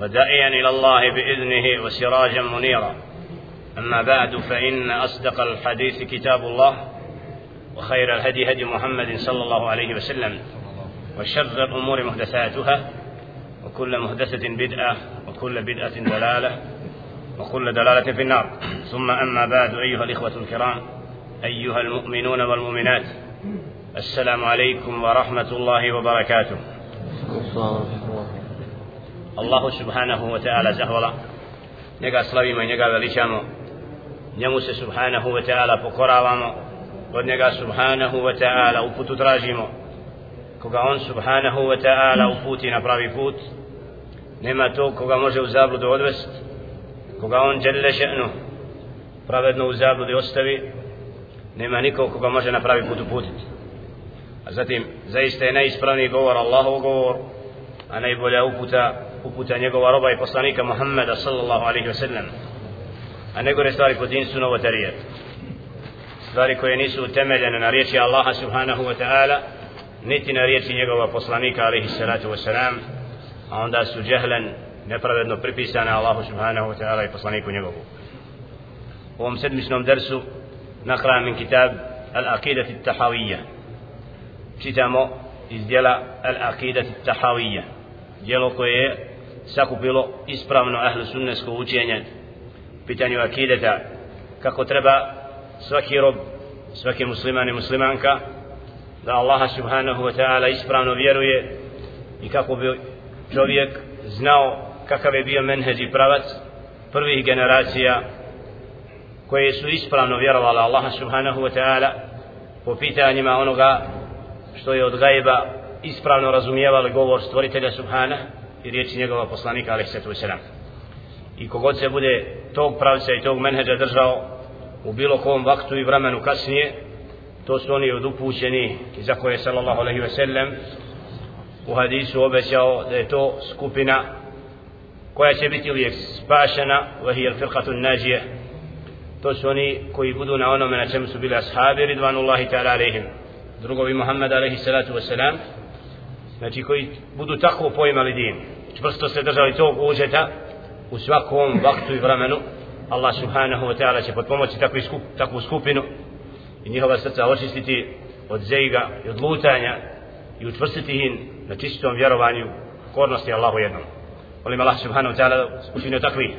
وداعيا إلى الله بإذنه وسراجا منيرا. أما بعد فإن أصدق الحديث كتاب الله وخير الهدي هدي محمد صلى الله عليه وسلم وشر الأمور محدثاتها وكل محدثة بدعة وكل بدعة دلالة وكل دلالة في النار. ثم أما بعد أيها الإخوة الكرام أيها المؤمنون والمؤمنات السلام عليكم ورحمة الله وبركاته. Allahu subhanahu wa ta'ala zahvala. Njega slavimo i njega veličamo. Njemu se subhanahu wa ta'ala pokoravamo. Od njega subhanahu wa ta'ala uputu tražimo. Koga on subhanahu wa ta'ala uputi na pravi put nema to koga može u zabludu odvest. Koga on djelje še'nu pravedno u zabludi ostavi nema nikog koga može na pravi put uputiti. A zatim zaista je najispravniji govor Allahov govor a najbolja uputa uputa njegova roba i poslanika Muhammeda sallallahu alaihi wasallam a negore stvari po din su novotarije stvari koje nisu utemeljene na riječi Allaha subhanahu wa ta'ala niti na riječi njegova poslanika alaihi salatu wasalam a onda su džehlen nepravedno pripisane Allahu subhanahu wa ta'ala i poslaniku njegovu u ovom sedmičnom dersu nakra min kitab Al-Aqidat Tahawiyya čitamo iz dijela Al-Aqidat Tahawiyya dijelo koje je sakupilo ispravno ahlu sunnesko učenje pitanju akideta kako treba svaki rob svaki musliman i muslimanka da Allaha subhanahu wa ta'ala ispravno vjeruje i kako bi čovjek znao kakav je bio menheđ i pravac prvih generacija koje su ispravno vjerovali Allaha subhanahu wa ta'ala po pitanjima onoga što je od gajba ispravno razumijevali govor stvoritelja subhanahu i riječi njegova poslanika alaih sallatu wasalam. I kogod se bude tog pravca i tog menheđa držao u bilo kom vaktu i vremenu kasnije to su oni od upućeni za koje sallallahu alaihi wasallam u hadisu obećao da je to skupina koja će biti uvijek spašena vahijel firqatu nađije to su oni koji budu na onome na čemu su bili ashabi ridvanullahi ta'ala alaihim. Drugovi Muhammed alaihi salatu wasalam znači koji budu tako pojmali din čvrsto se držali tog uđeta u svakom vaktu i vremenu Allah subhanahu wa ta'ala će potpomoći takvu, skup, takvu skupinu i njihova srca očistiti od zeiga i od lutanja i utvrstiti ih na čistom vjerovanju kornosti Allahu jednom. Molim Allah subhanahu wa ta'ala učinio takvih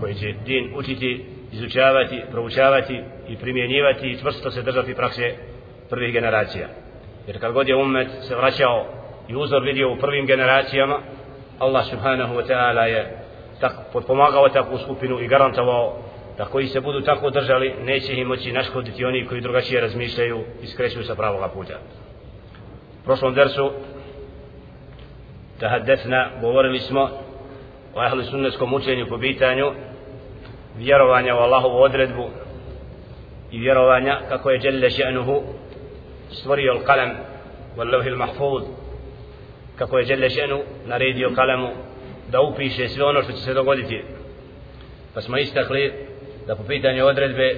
koji će din učiti izučavati, proučavati i primjenjivati i čvrsto se držati prakse prvih generacija. Jer kad god je umet se vraćao i uzor vidio u prvim generacijama Allah subhanahu wa ta'ala je tak, potpomagao takvu skupinu i garantovao da koji se budu tako držali neće im moći naškoditi oni koji drugačije razmišljaju i skreću sa pravoga puta. U prošlom dersu tahaddefna govorili smo o ahli sunnetskom učenju po pitanju vjerovanja u Allahovu odredbu i vjerovanja kako je Jelle še'nuhu stvorio kalam wal lawhil mahfuz kako je Đelešenu naredio kalamu da upiše sve ono što će se dogoditi. Pa smo istakli da po pitanju odredbe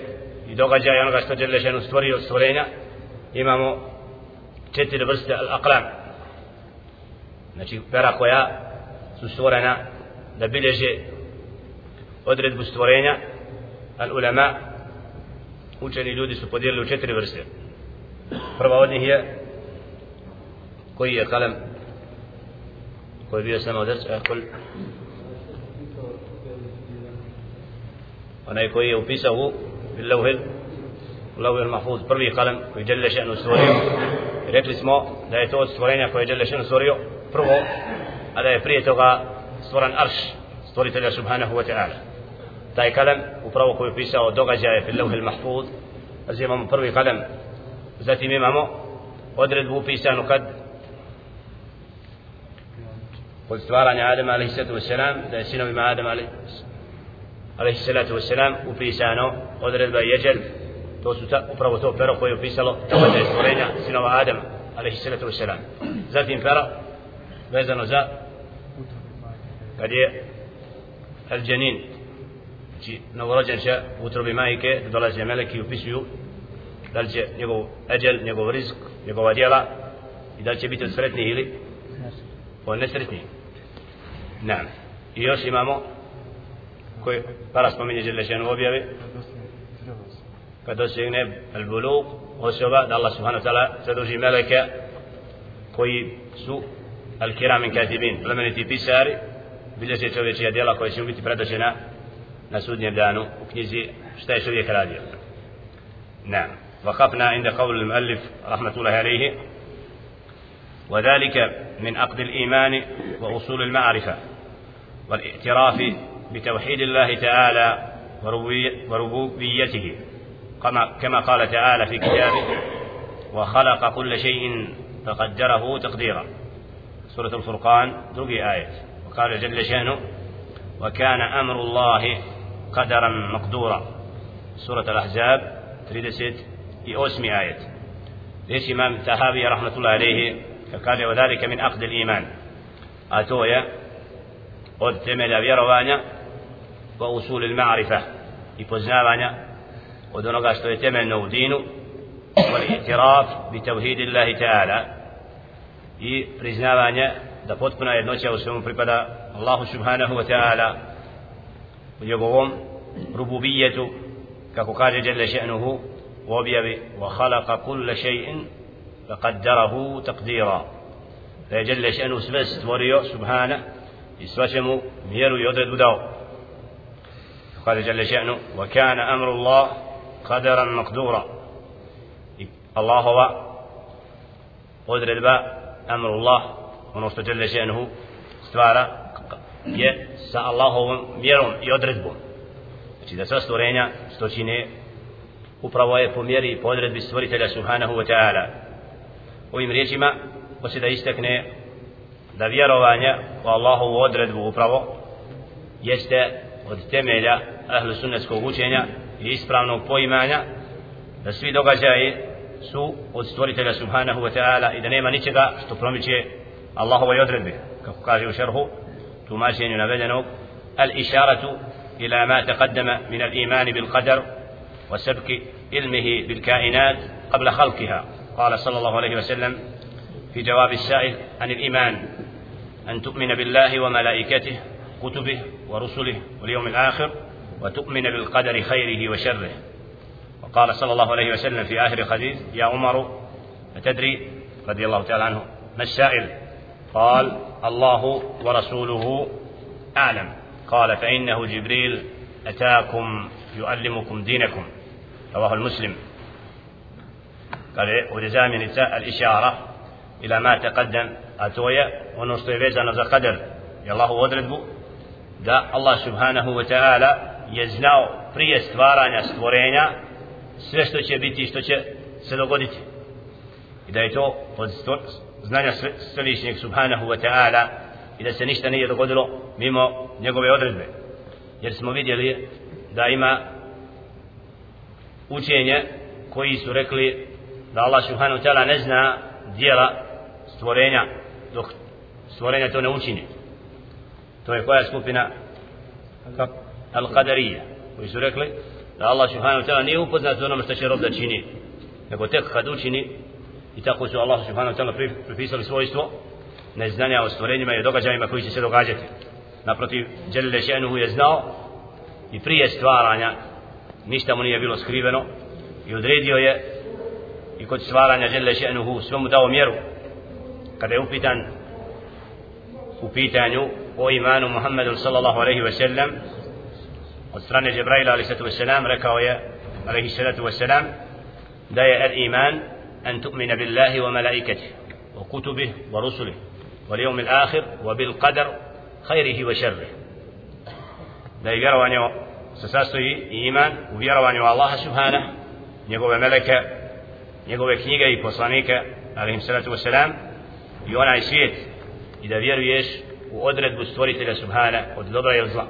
i događaja onoga što Đelešenu stvorio od stvorenja imamo četiri vrste al-aqlam. Znači pera koja su stvorena da bilježe odredbu stvorenja al-ulama. Učeni ljudi su podijelili u četiri vrste. Prva od njih je koji je kalem koji je bio samo drs ehkul onaj koji je upisao u bilauhil lauhil mahfuz prvi kalam koji je še'nu stvorio rekli smo da je to od stvorenja koje je še'nu stvorio prvo a da je prije toga stvoran arš stvoritelja subhanahu wa ta'ala taj kalam upravo koji je pisao događaje fil lauhil mahfuz znači imamo prvi kalam zatim imamo odredbu upisanu kad kod stvaranja Adama alaihi sallatu wasalam da je sinovima Adama alaihi salatu wasalam upisano odredba jeđel to su ta, upravo to pero koje je upisalo je stvorenja sinova Adama alaihi salatu wasalam zatim pero vezano za kad je el dženin znači novorođen će u utrobi majke dolaze meleki i upisuju da li će njegov eđel, njegov rizk, njegova djela i da li će biti od sretnih ili od nesretnih. Nam. I još imamo koji para spominje Đelešenu objave kad dosegne al bulu osoba da Allah subhanahu wa ta'ala zaduži meleke koji su al kiramin katibin plemeniti pisari bilježe čovječija djela koje će biti predošena na sudnjem danu u knjizi šta je čovjek radio. نعم وقفنا عند قول المؤلف رحمة الله عليه وذلك من عقد الإيمان وأصول المعرفة والاعتراف بتوحيد الله تعالى وربوبيته كما, قال تعالى في كتابه وخلق كل شيء فقدره تقديرا. سورة الفرقان دوغي آية. وقال جل شأنه وكان أمر الله قدرا مقدورا. سورة الأحزاب 38 آية. ليش إمام تهابي رحمة الله عليه فقال وذلك من عقد الإيمان؟ أتويا od temelja vjerovanja wa usul il ma'rifa i poznavanja od onoga što je temeljno u dinu wal itiraf bi tauhid Allah ta'ala i priznavanje da potpuna jednoća u svemu pripada Allahu subhanahu wa ta'ala u njegovom rububijetu kako kaže jelle še'nuhu u objavi wa khalaqa kulla shay'in faqaddarahu taqdira da je jelle še'nu sve stvorio subhana i sva će mu mjeru i odredu dao قال جل شأنه وكان أمر الله قدرا مقدورا الله هو odredba amrullah ono što žele ženuhu stvara je sa Allahovom vjerom i odredbom znači da sva stvorenja što čine upravo je po mjeri i po odredbi stvoritelja subhanahu wa ta'ala ovim riječima hoće da istekne da vjerovanje u Allahovu odredbu upravo jeste od temelja ahlu sunnetskog učenja i ispravnog poimanja da svi događaji su od stvoritelja subhanahu wa ta'ala i da nema ničega što promiče Allahovoj odredbi kako kaže u šerhu tumačenju navedenog al-išaratu ila ma taqaddama min al-iman bil qadar wa sabki ilmihi bil kainat qabla khalqiha قال صلى الله عليه وسلم في جواب السائل عن الإيمان أن تؤمن بالله وملائكته كتبه ورسله واليوم الآخر وتؤمن بالقدر خيره وشره. وقال صلى الله عليه وسلم في آخر الحديث يا عمر أتدري رضي الله تعالى عنه ما السائل؟ قال الله ورسوله أعلم. قال فإنه جبريل أتاكم يؤلمكم دينكم. رواه المسلم. قال وجزاء من الإشارة إلى ما تقدم a to je ono što je vezano za kader i Allahu odredbu? Da Allah subhanahu wa ta'ala je znao prije stvaranja stvorenja sve što će biti i što će se dogoditi. I da je to od znanja svevišnjeg subhanahu wa ta'ala i da se ništa nije dogodilo mimo njegove odredbe. Jer smo vidjeli da ima učenje koji su rekli da Allah subhanahu wa ta'ala ne zna dijela stvorenja dok stvorenja to ne učini to je koja skupina? Al-qadarija koji su rekli da Allah subhanahu wa ta'ala nije upoznat s onome što će rob da čini nego tek kad učini i tako su Allah subhanahu wa ta'ala pripisali svojstvo neznanja o stvorenjima i događajima koji će se događati. Naprotiv Jalile Še'nuhu je znao i prije stvaranja ništa mu nije bilo skriveno i odredio je i kod stvaranja Jalile Še'nuhu sve mu dao mjeru kada je upitan u pitanju o imanu Muhammedu sallallahu alaihi wa sallam od strane Džibraila alaihi sallatu wasalam rekao je alaihi sallatu wasalam da je al iman an tu'mina billahi wa malaikatih wa kutubih wa rusulih wal yawm al akhir wa bil qadar khairihi wa sharrih da je vjerovanje se sastoji i iman u vjerovanju Allaha subhanahu njegove meleke njegove knjige i poslanike alaihi sallatu wasalam i onaj svijet i da vjeruješ u odredbu stvoritelja subhana od dobra i od zla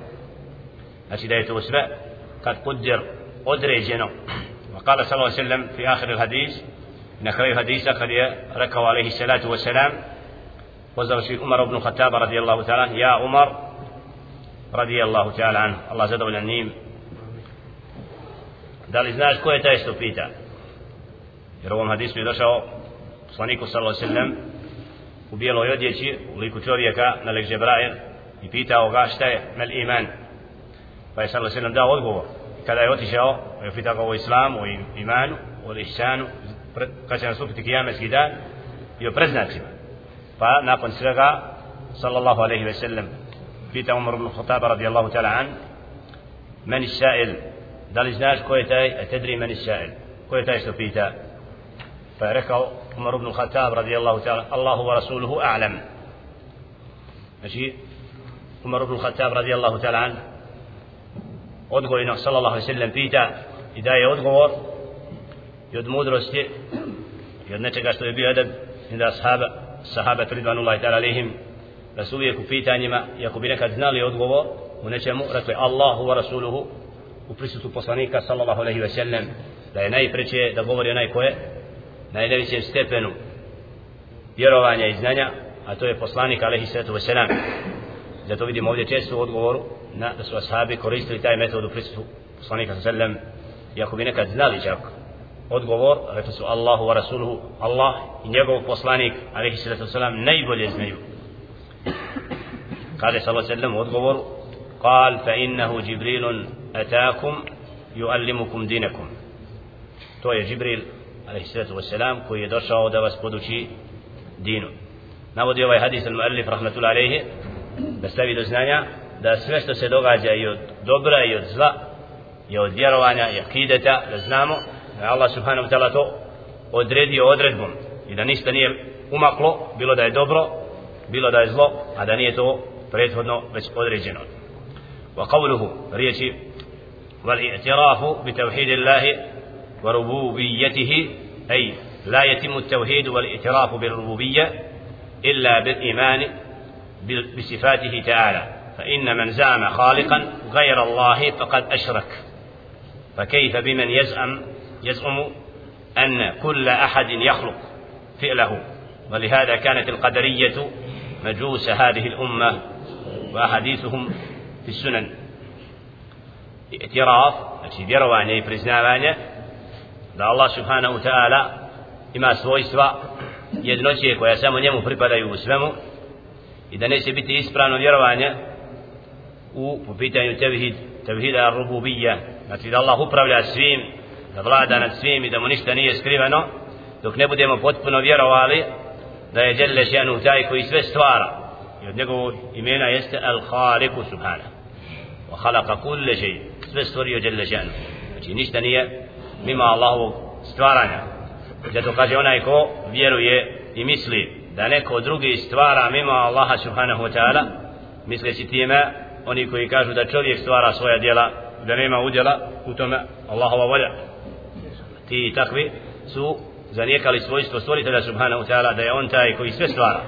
znači da je to sve kad kudir određeno وقال صلى الله عليه وسلم في آخر الحديث na kraju hadisa kad je rekao alaihi salatu wasalam pozvavši Umar ibn Khattab radijallahu ta'ala ja Umar radijallahu ta'ala an Allah zadovoljan njim da li znaš ko je taj što pita jer u ovom hadisu je došao poslaniku sallallahu alaihi sallam u bijeloj odjeći u liku čovjeka na lik Žebrail i pitao ga šta je mel iman pa je sallallahu alaihi sallam dao odgovor kada je otišao je pitao ga o islamu o imanu o ihsanu kad će nastupiti kijametski dan i o preznacima pa nakon svega sallallahu alaihi ve sellem pita Umar ibn Khattab radijallahu ta'ala an meni sa'il da li znaš ko je taj a tedri meni sa'il ko je taj što pita pa je rekao Umar ibn Khattab radijallahu ta'ala Allahu wa rasuluhu a'lam znači Umar ibn Khattab radijallahu ta'ala odgojno sallallahu alaihi ve sellem pita i daje odgovor i od mudrosti i od nečega što je bio edeb i da sahaba sahaba pridvanullahi ta'ala alihim da su uvijek u pitanjima i ako bi nekad znali odgovor u nečemu rekli Allahu wa rasuluhu u prisutu poslanika sallallahu alaihi ve sellem da je najpreće da govori onaj ko je najvećem stepenu vjerovanja i znanja a to je poslanik alaihi sallatu sellem zato vidimo ovdje često u odgovoru na, da su ashabi koristili taj metod u prisutu poslanika sallallahu alaihi ve sellem i ako bi nekad znali čak odgovor, rekli su Allahu wa Rasuluhu, Allah i njegov poslanik, alaihi sallatu wasalam, najbolje znaju. Kaže sallallahu sallam u odgovoru, قال فإنه جبريل أتاكم يؤلمكم دينكم to je Jibril alaihissalatu wassalam koji je došao da vas poduči dinu navodi ovaj hadis al muallif rahmatullahi alaihi da stavi do znanja da sve što se događa i od dobra i od zla i od vjerovanja i akideta da znamo da Allah subhanahu wa ta'ala to odredio odredbom i da ništa nije umaklo bilo da je dobro bilo da je zlo a da nije to prethodno već određeno wa qawluhu riječi والاعتراف بتوحيد الله وربوبيته أي لا يتم التوحيد والإعتراف بالربوبية إلا بالإيمان بصفاته تعالى. فإن من زعم خالقا غير الله فقد أشرك. فكيف بمن يزعم يزعم أن كل أحد يخلق فعله؟ ولهذا كانت القدرية مجوس هذه الأمة وأحاديثهم في السنن. اعتراف znači vjerovanje i priznavanje da Allah subhanahu wa ta'ala ima svojstva jednoće koja samo njemu pripadaju u svemu i da neće biti ispravno vjerovanje u po pitanju tevhid, tevhida rububija. Znači da Allah upravlja svim da vlada nad svim i da mu ništa nije skriveno dok ne budemo potpuno vjerovali da je Đelle Ženu taj koji sve stvara. I od njegovog imena jeste Al-Khaliku Subhana. Wa khalaqa kulle žej sve stvorio Đelle Ženu znači ništa nije mimo Allahovog stvaranja. Zato kaže onaj ko vjeruje i misli da neko drugi stvara mimo Allaha Subhanahu wa ta'ala misleći time oni koji kažu da čovjek stvara svoja djela da nema udjela u tome Allahova volja. Ti i takvi su zanijekali svojstvo stvoritelja subhanahu ta'ala da je on taj koji sve stvara.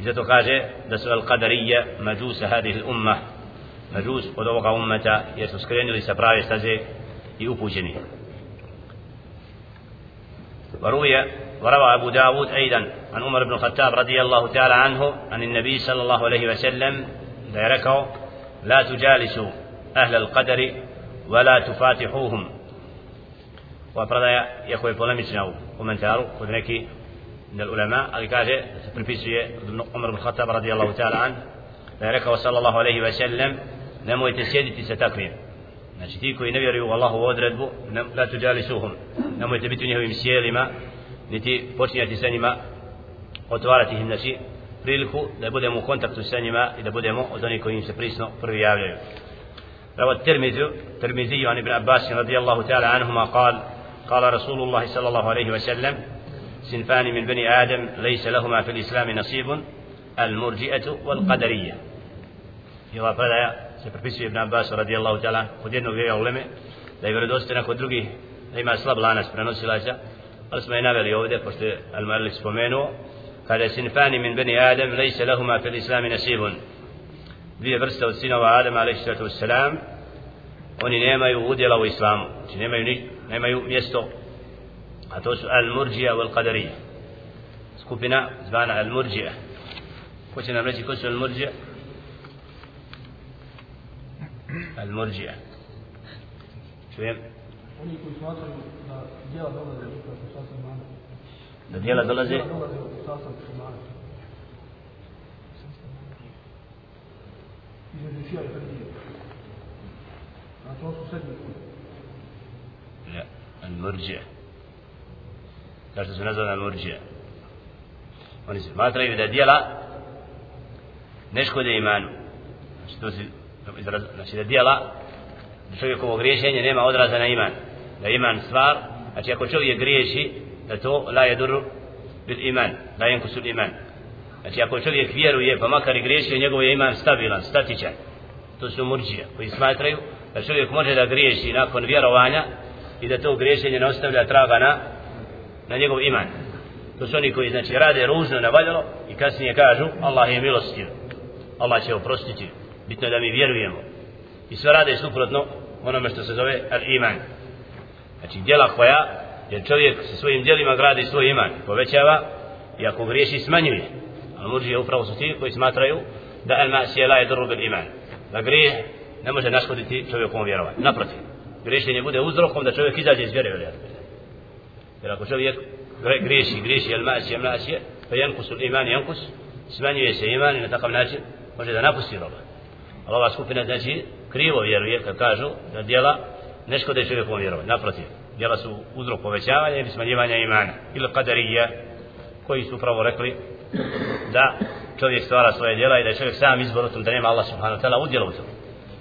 I zato kaže da su al-qadarije mađusa hadih umma mađus od ovoga ummeta jer su skrenuli sa prave staze i upućeni وروي وروى أبو داود أيضا عن عمر بن الخطاب رضي الله تعالى عنه عن النبي صلى الله عليه وسلم ذكره لا تجالسوا أهل القدر ولا تفاتحوهم iako je polemična u komentaru kod neki od ulema, ali kaže, pripisuje Umar ibn Khattab radijallahu ta'ala an, da je rekao sallallahu alaihi wa sallam, nemojte sjediti sa takvim. Znači ti koji ne vjeruju u Allahu odredbu, ne, la tuđali suhum, nemojte biti u njihovim sjelima, niti počinjati sa njima, otvarati im, znači, priliku da budemo u kontaktu sa njima i da budemo od onih koji im se prisno prvi javljaju. روى الترمذي الترمذي عن ابن عباس رضي الله تعالى عنهما قال قال رسول الله صلى الله عليه وسلم سنفان من بني آدم ليس لهما في نصيب المرجئة والقدرية يوا predaja se prepisuje Ibn Abbas radijallahu ta'ala kod jednog vjera uleme da je vjerodostojna kod drugih da ima slab lanac prenosilaca ali smo je naveli ovdje pošto je Al-Malik spomenuo kada sinfani min bani Adam lejse lahuma fil islami nasibun dvije vrste od sinova Adama alaihissalatu wassalam oni nemaju udjela u islamu znači nemaju, ni, nemaju mjesto a to su al-murđija wal-qadarija skupina zvana al-murđija ko će nam reći ko su al-murđija al-murđija čujem oni koji smatraju da djela dolaze u sastav imana da djela dolaze u fardije znači on su sedmi ja, al-murđija zašto se nazvane al-murđija oni smatraju da djela ne škode imanu znači to si znači da dijela da čovjekovo griješenje nema odraza na iman. Da iman stvar znači ako čovjek griješi da to la je duru bil iman la jenkusu iman. Znači ako čovjek vjeruje pa makar i griješio njegov je iman stabilan, statičan. To su murđije koji smatraju da čovjek može da griješi nakon vjerovanja i da to griješenje ne ostavlja traga na, na njegov iman. To su oni koji znači rade ružno na valjalo i kasnije kažu Allah je milostiv Allah će oprostiti bitno je da mi vjerujemo. I sve rade suprotno onome što se zove al-iman. Znači djela koja jer čovjek sa svojim djelima gradi svoj iman povećava i ako griješi smanjuje. Ali muđi je upravo su ti koji smatraju da al-masije la je bil iman da grijeh ne može naškoditi čovjekom vjerovanju. Naprotiv. Griješenje bude uzrokom da čovjek izađe iz vjere jer ako čovjek griješi griješi al-masije, al-masije pa jankus iman jankus smanjuje se iman i na takav način može da napusti roba. ali ova skupina znači krivo vjeruje kad kažu da djela ne škode čovjekom vjerovanju naprotiv djela su uzrok povećavanja ili smanjivanja imana ili kadarija koji su upravo rekli da čovjek stvara svoje djela i da je čovjek sam izbor u tom da nema Allah subhanahu wa ta'ala udjela u tom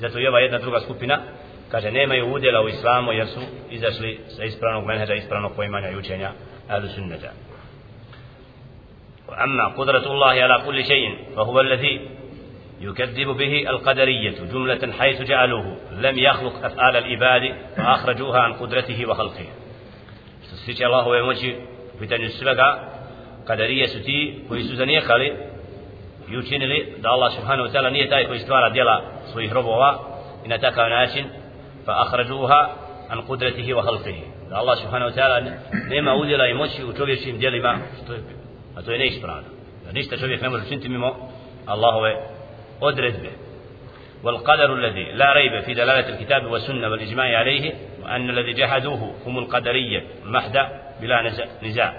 zato i ova jedna druga skupina kaže nemaju udjela u islamu jer su izašli sa ispravnog menheđa ispravnog poimanja i učenja ahlu sunneta وأما قدرة الله على كل شيء فهو الذي يكذب به القدرية جملة حيث جعلوه لم يخلق أفعال العباد فأخرجوها عن قدرته وخلقه سيتي الله ويموشي في تنسبك قدرية ستي كويسو زنيكالي i učinili da Allah subhanahu wa ta'ala nije taj koji stvara djela svojih robova i na takav način fa akhrajuha an qudratihi wa khalqihi da Allah subhanahu wa ta'ala nema udjela i moći u čovječim djelima što je, a to je neispravno da ništa čovjek ne može učiniti mimo Allahove odredbe والقدر الذي لا ريب في دلالة الكتاب والسنة والإجماع عليه وأن الذي جحدوه هم القدرية المحدة بلا نزاع.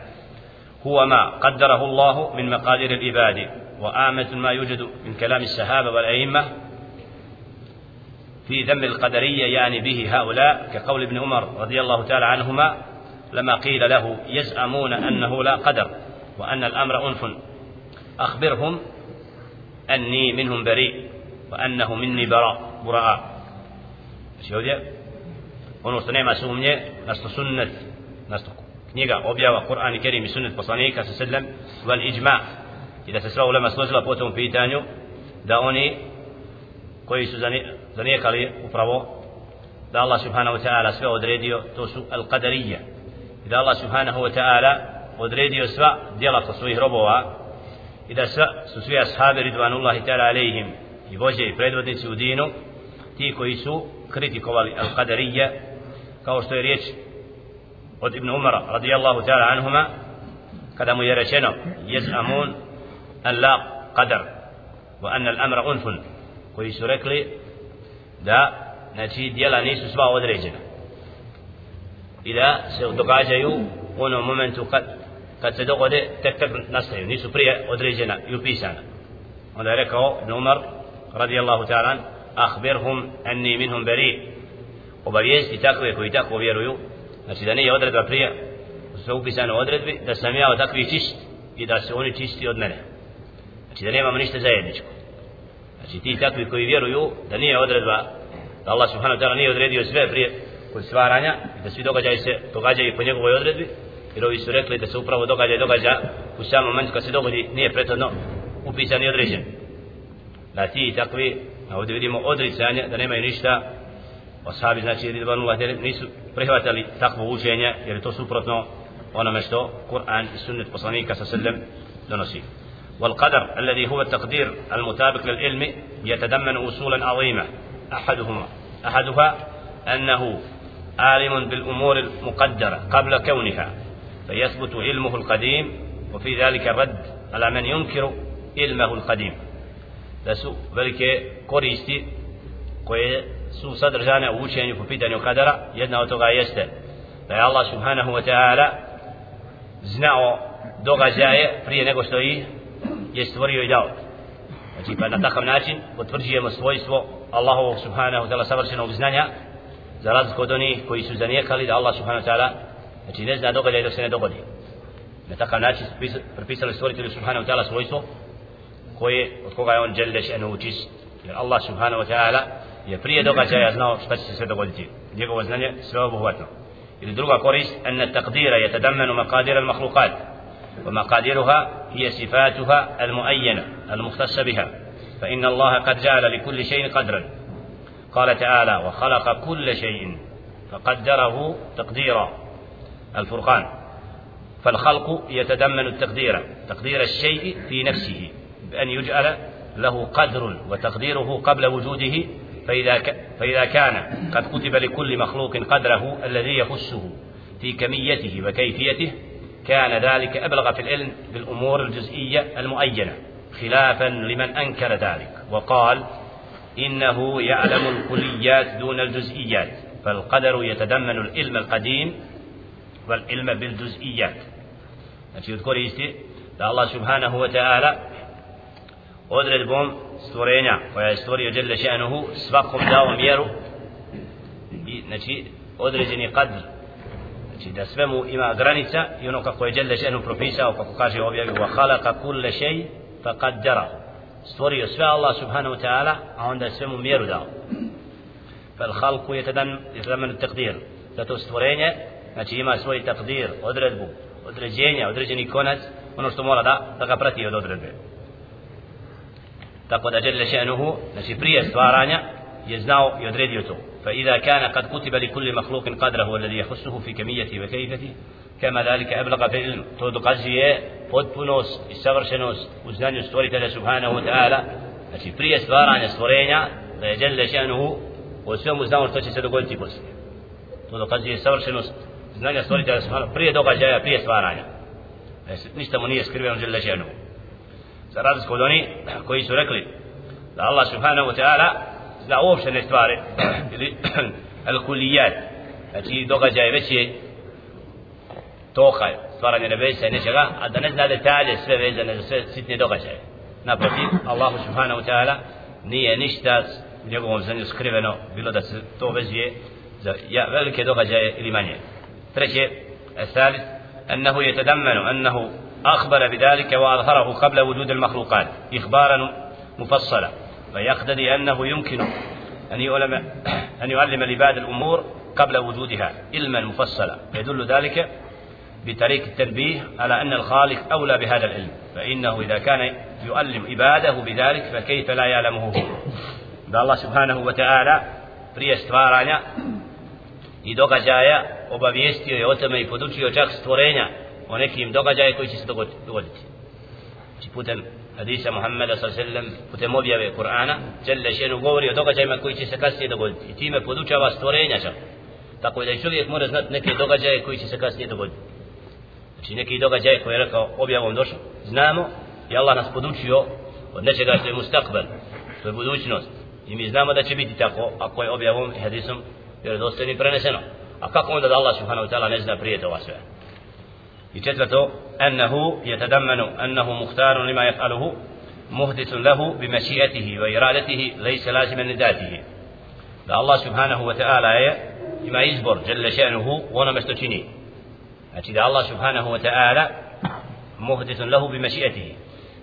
هو ما قدره الله من مقادير العباد وآمة ما يوجد من كلام السحابة والأئمة في ذم القدرية يعني به هؤلاء كقول ابن عمر رضي الله تعالى عنهما لما قيل له يزعمون أنه لا قدر وأن الأمر أنف أخبرهم أني منهم بريء وأنه مني براء براء Znači ovdje, ono što nema sumnje, na što sunnet, na što knjiga objava Kur'an i Kerim i sunnet poslanika sa sedlem, val iđma, i da se sva ulema složila po tom pitanju, da oni koji su zanijekali upravo da Allah subhanahu wa ta'ala sve odredio, to su al-qadarija. I da Allah subhanahu wa ta'ala odredio sva djela kod svojih robova i da su svi ashabi ridvanullahi ta'ala alejhim i vođe i predvodnici u dinu ti koji su kritikovali al-qadarija kao što je riječ od Ibn Umara radijallahu ta'ala anhuma kada mu je rečeno amun an la qadar wa anna al-amra unfun koji su rekli da znači djela nisu sva određena i da se događaju u onom momentu kad kad se dogode tek tek nastaju nisu prije određena i upisana. Onda je rekao Ibn Umar radijallahu ta'ala ahbirhum anni minhum beri. Obavijesti takve koji tako vjeruju znači da nije odredba prije su upisane odredbi da sam ja od takvih čist i da se oni čisti od mene. Znači da nemamo ništa zajedničko. Znači ti takvi koji vjeruju da nije odredba da Allah subhanahu wa ta'ala nije odredio sve prije kod stvaranja i da svi događaju se događaju po njegovoj odredbi jer ovi su rekli da se upravo događa događa u samom momentu kad se dogodi nije prethodno upisan i određen da ti takvi a ovdje vidimo odricanje da nemaju ništa ashabi znači ridvanullah nisu prihvatali takvo učenje jer je to suprotno onome što Kur'an i sunnet poslanika sa sallam donosi والقدر الذي هو التقدير المطابق للعلم يتضمن أصولا عظيمة أحدهما أحدها أنه عالم بالأمور المقدرة قبل كونها فيثبت علمه القديم وفي ذلك الرد على من ينكر علمه القديم da su velike koristi koje su sadržane u učenju po pitanju kadara jedna od toga jeste da je Allah subhanahu wa ta'ala znao događaje prije nego što ih je stvorio i dao znači pa na takav način potvrđujemo svojstvo Allahovog subhanahu wa ta'ala savršenog znanja za razliku od onih koji su zanijekali da Allah subhanahu wa ta'ala znači ne zna događaj dok se ne dogodi na takav način prepisali stvoritelju subhanahu wa ta'ala svojstvo koje od koga je on dželle šenu čist jer Allah subhanahu wa ta'ala je prije događaja znao šta će se sve dogoditi njegovo znanje sve obuhvatno ili druga korist en taqdira yatadammanu maqadir al makhluqat ومقاديرها هي صفاتها المؤينة المختصة بها فإن الله قد جعل لكل شيء قدرا قال تعالى وخلق كل شيء فقدره تقديرا الفرقان. فالخلق يتضمن التقدير تقدير الشيء في نفسه بأن يجعل له قدر وتقديره قبل وجوده فإذا, فإذا كان قد كتب لكل مخلوق قدره الذي يخصه في كميته وكيفيته كان ذلك أبلغ في العلم بالأمور الجزئية المؤينة. خلافا لمن أنكر ذلك. وقال إنه يعلم الكليات دون الجزئيات فالقدر يتضمن العلم القديم والعلم بالجزئيات znači od koristi da Allah subhanahu wa ta'ala odredbom stvorenja koja je stvorio Đelle še'nuhu svakom dao mjeru i znači određeni kadr znači da sve mu ima granica i ono kako je Đelle še'nuhu propisao kako kaže objavi wa khalaqa kulle šej fa qaddara stvorio sve Allah subhanahu wa ta'ala a onda je sve mu mjeru dao fal khalqu yatadamman taqdir zato stvorenje znači ima svoj takdir odredbu određenja određeni konac ono što mora da da ga prati od odredbe tako da dželle še'nuhu znači prije stvaranja je znao i odredio to fa idha kana kad kutiba li kulli makhluqin qadrahu alladhi yakhussuhu fi kamiyati wa kayfati kama dhalika ablaga fi ilm to dokazuje potpunost i savršenost u znanju stvoritelja subhanahu wa ta'ala znači prije stvaranja stvorenja da je dželle še'nuhu o svemu znao što će se dogoditi poslije to dokazuje savršenost znanja stvoritelja subhanahu prije događaja prije stvaranja. E, ništa mu nije skriveno žele ženu. za razliku od oni koji su rekli da Allah subhanahu wa ta'ala zna uopštene stvari ili al-kulijat znači događaje već je toka stvaranje nebesa i nečega a da ne zna detalje sve vezane za sve sitne događaje. Naprotiv Allah subhanahu wa ta'ala nije ništa u njegovom znanju skriveno bilo da se to vezuje za ja, velike događaje ili manje. Treće الثالث أنه يتضمن أنه أخبر بذلك وأظهره قبل وجود المخلوقات إخبارا مفصلا. فيقتضي أنه يمكن أن يعلم أن يعلم العباد الأمور قبل وجودها علما مفصلا. يدل ذلك بطريق التنبيه على أن الخالق أولى بهذا العلم. فإنه إذا كان يعلم عباده بذلك فكيف لا يعلمه هو؟ الله سبحانه وتعالى prije stvaranja i događaja obavijestio je o tome i podučio čak stvorenja o nekim događaje koji će se dogoditi. Znači putem hadisa Muhammeda sellem putem objave Kur'ana Đelle šenu govori o događajima koji će se kasnije dogoditi. I time podučava stvorenja čak. Tako da čovjek mora znati neke događaje koji će se kasnije dogoditi. Znači neki događaje koje je rekao objavom došao. Znamo i Allah nas podučio od nečega što je mustakbel što je budućnost. I mi znamo da će biti tako ako je objavom i hadisom vjerodostojnim preneseno. A kako onda da Allah subhanahu wa ta'ala ne zna prije toga sve i četvrto أنه يتضمن أنه مختار لما يفعله مهدث له بمشيئته وإرادته ليس لازما لذاته da Allah subhanahu wa ta'ala je ima izbor jalla še'nuhu u onome što čini znači da Allah subhanahu wa ta'ala muhdithun lahu bi maši'atihi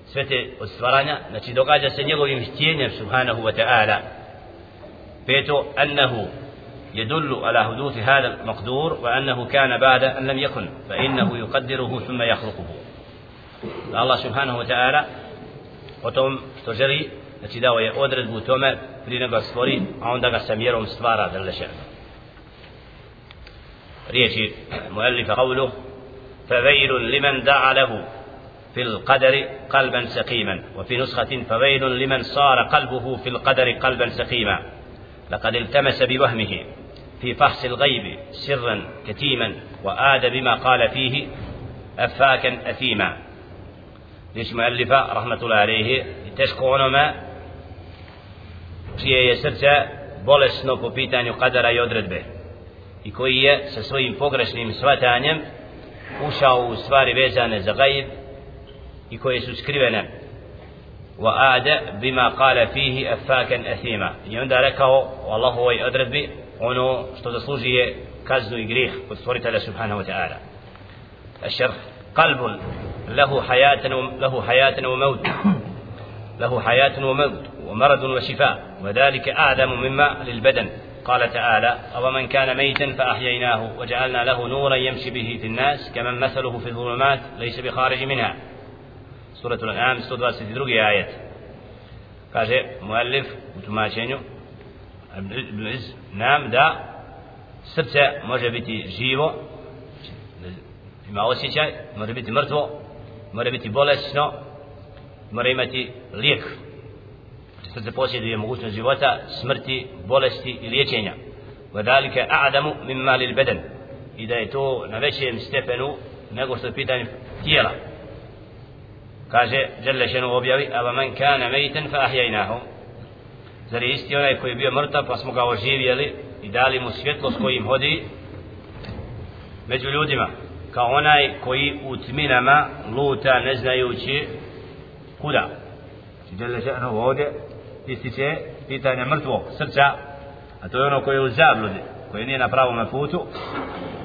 sve te od stvaranja znači događa se njegovim htjenjem subhanahu wa ta'ala peto annahu يدل على حدوث هذا المقدور وأنه كان بعد أن لم يكن فإنه يقدره ثم يخلقه. الله سبحانه وتعالى potom što želi znači dao je odredbu tome prije nego stvori a onda ga sa mjerom stvara da leše. Riječi muallifa qawlu فويل لمن دعا له في القدر قلبا سقيما وفي نسخة فويل لمن صار قلبه في القدر قلبا سقيما لقد التمس بوهمه في فحص الغيب سرا كتيما وآد بما قال فيه أفاكا أثيما ليش مؤلفة رحمة الله عليه تشكو ما čije je srce bolesno po pitanju kadara i odredbe i koji je sa svojim pogrešnim svatanjem ušao u stvari vezane za gaib i koje su skrivene ada bima qala fihi afakan athima i onda rekao u Allahovoj odredbi ono što zaslužuje kaznu i grijeh kod stvoritelja subhanahu wa ta'ala. الشرح قلب له حياة له حياة وموت له حياة وموت ومرض وشفاء وذلك أعظم مما للبدن قال تعالى أو من كان ميتا فأحييناه وجعلنا له نورا يمشي به في الناس كمن مثله في الظلمات ليس بخارج منها سورة الأنعام 122 آية muallif u tumačenju Ibn Iz nam da srce može biti živo ima osjećaj može biti mrtvo može biti bolesno mora imati lijek. Srce posjeduje mogućnost života smrti bolesti i liječenja. Wadalika a'damu mimma lil badan. I da je to na većem stepenu nego što je pitanje tijela. Kaže Jelle šenu objavi ava man kana mejten fa ahjajnahu zar je isti onaj koji je bio mrtav pa smo ga oživjeli i dali mu svjetlost kojim hodi među ljudima. Kao onaj koji u tminama luta ne znajući kuda. Znači, Jelle šenu ovdje ističe pitanje mrtvog srca a to je ono koje je u zabludi koje nije na pravom putu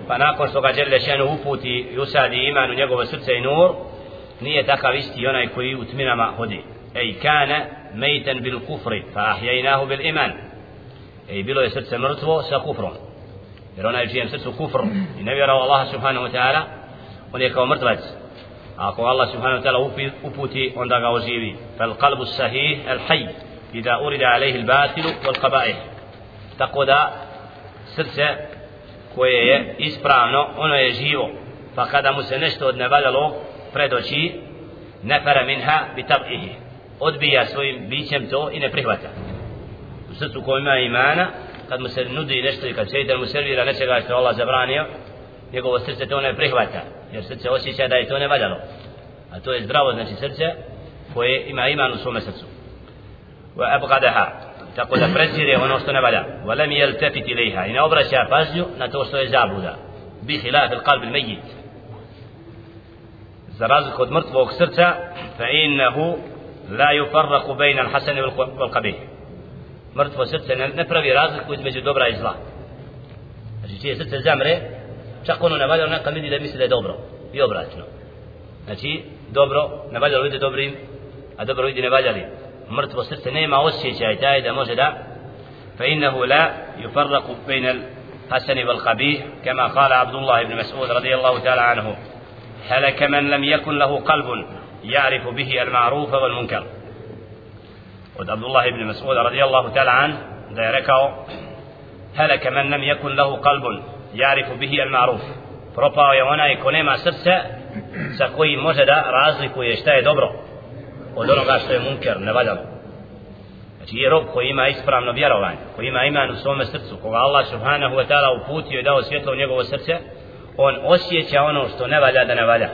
pa nakon što ga Jelle šenu uputi i usadi iman u njegovo srce i nur nije takav isti onaj koji u tminama hodi. Ej kana ميتا بالكفر فأحييناه بالإيمان. أي بلو يسرس مرتبو سكفر يرون أي جيم سرس كفر. النبي يرى الله سبحانه وتعالى ونيكو مرتبت أقو الله سبحانه وتعالى أبوتي وندقى وزيبي فالقلب الصحيح الحي إذا أورد عليه الباطل والقبائح. تقود سرس koje je ispravno, ono je živo. Pa kada mu se nešto odnevaljalo, predoći, nefara. Odbija svojim bićem to i ne prihvata. U srcu koji ima imana kad mu se nudi nešto i kad šeitan mu servira nečega što Allah zabranio njegovo srce to ne prihvata jer srce osjeća da je to ne valjalo a to je zdravo znači srce koje ima iman u svome srcu. Wa abqadaha tako da prezire ono što ne valja. Wa lam yaltafit ilayha i ne obraća pažnju na to što je zabluda. Bi khilaf al-qalb al-mayyit za razliku od mrtvog srca fa innahu la yufarraqu bayna al-hasan wal qabih mrtvo srce ne, ne pravi razliku između dobra i zla znači čije srce zamre čak ono ne valja neka vidi da misli da je dobro i obratno znači dobro ne valja vidi dobrim a dobro vidi ne valjali mrtvo srce nema osjećaj taj da može da fa innahu la yufarraqu bayna al-hasan wal qabih kama qala Abdullah ibn Mas'ud radiyallahu ta'ala anhu هلك من لم يكن له قلب يعرف به المعروف والمنكر od Abdullah ibn Mas'ud radijallahu ta'ala an da je rekao helaka man lam yakun lahu qalbun ya'rifu bihi al-ma'ruf propao je onaj ko nema srce sa kojim može da razlikuje šta je dobro od onoga što je munker, nevaljalo znači je rob koji ima ispravno vjerovanje koji ima iman u svome srcu koga Allah subhanahu wa ta'ala uputio i dao svjetlo u njegovo srce on osjeća ono što ne valja da ne valja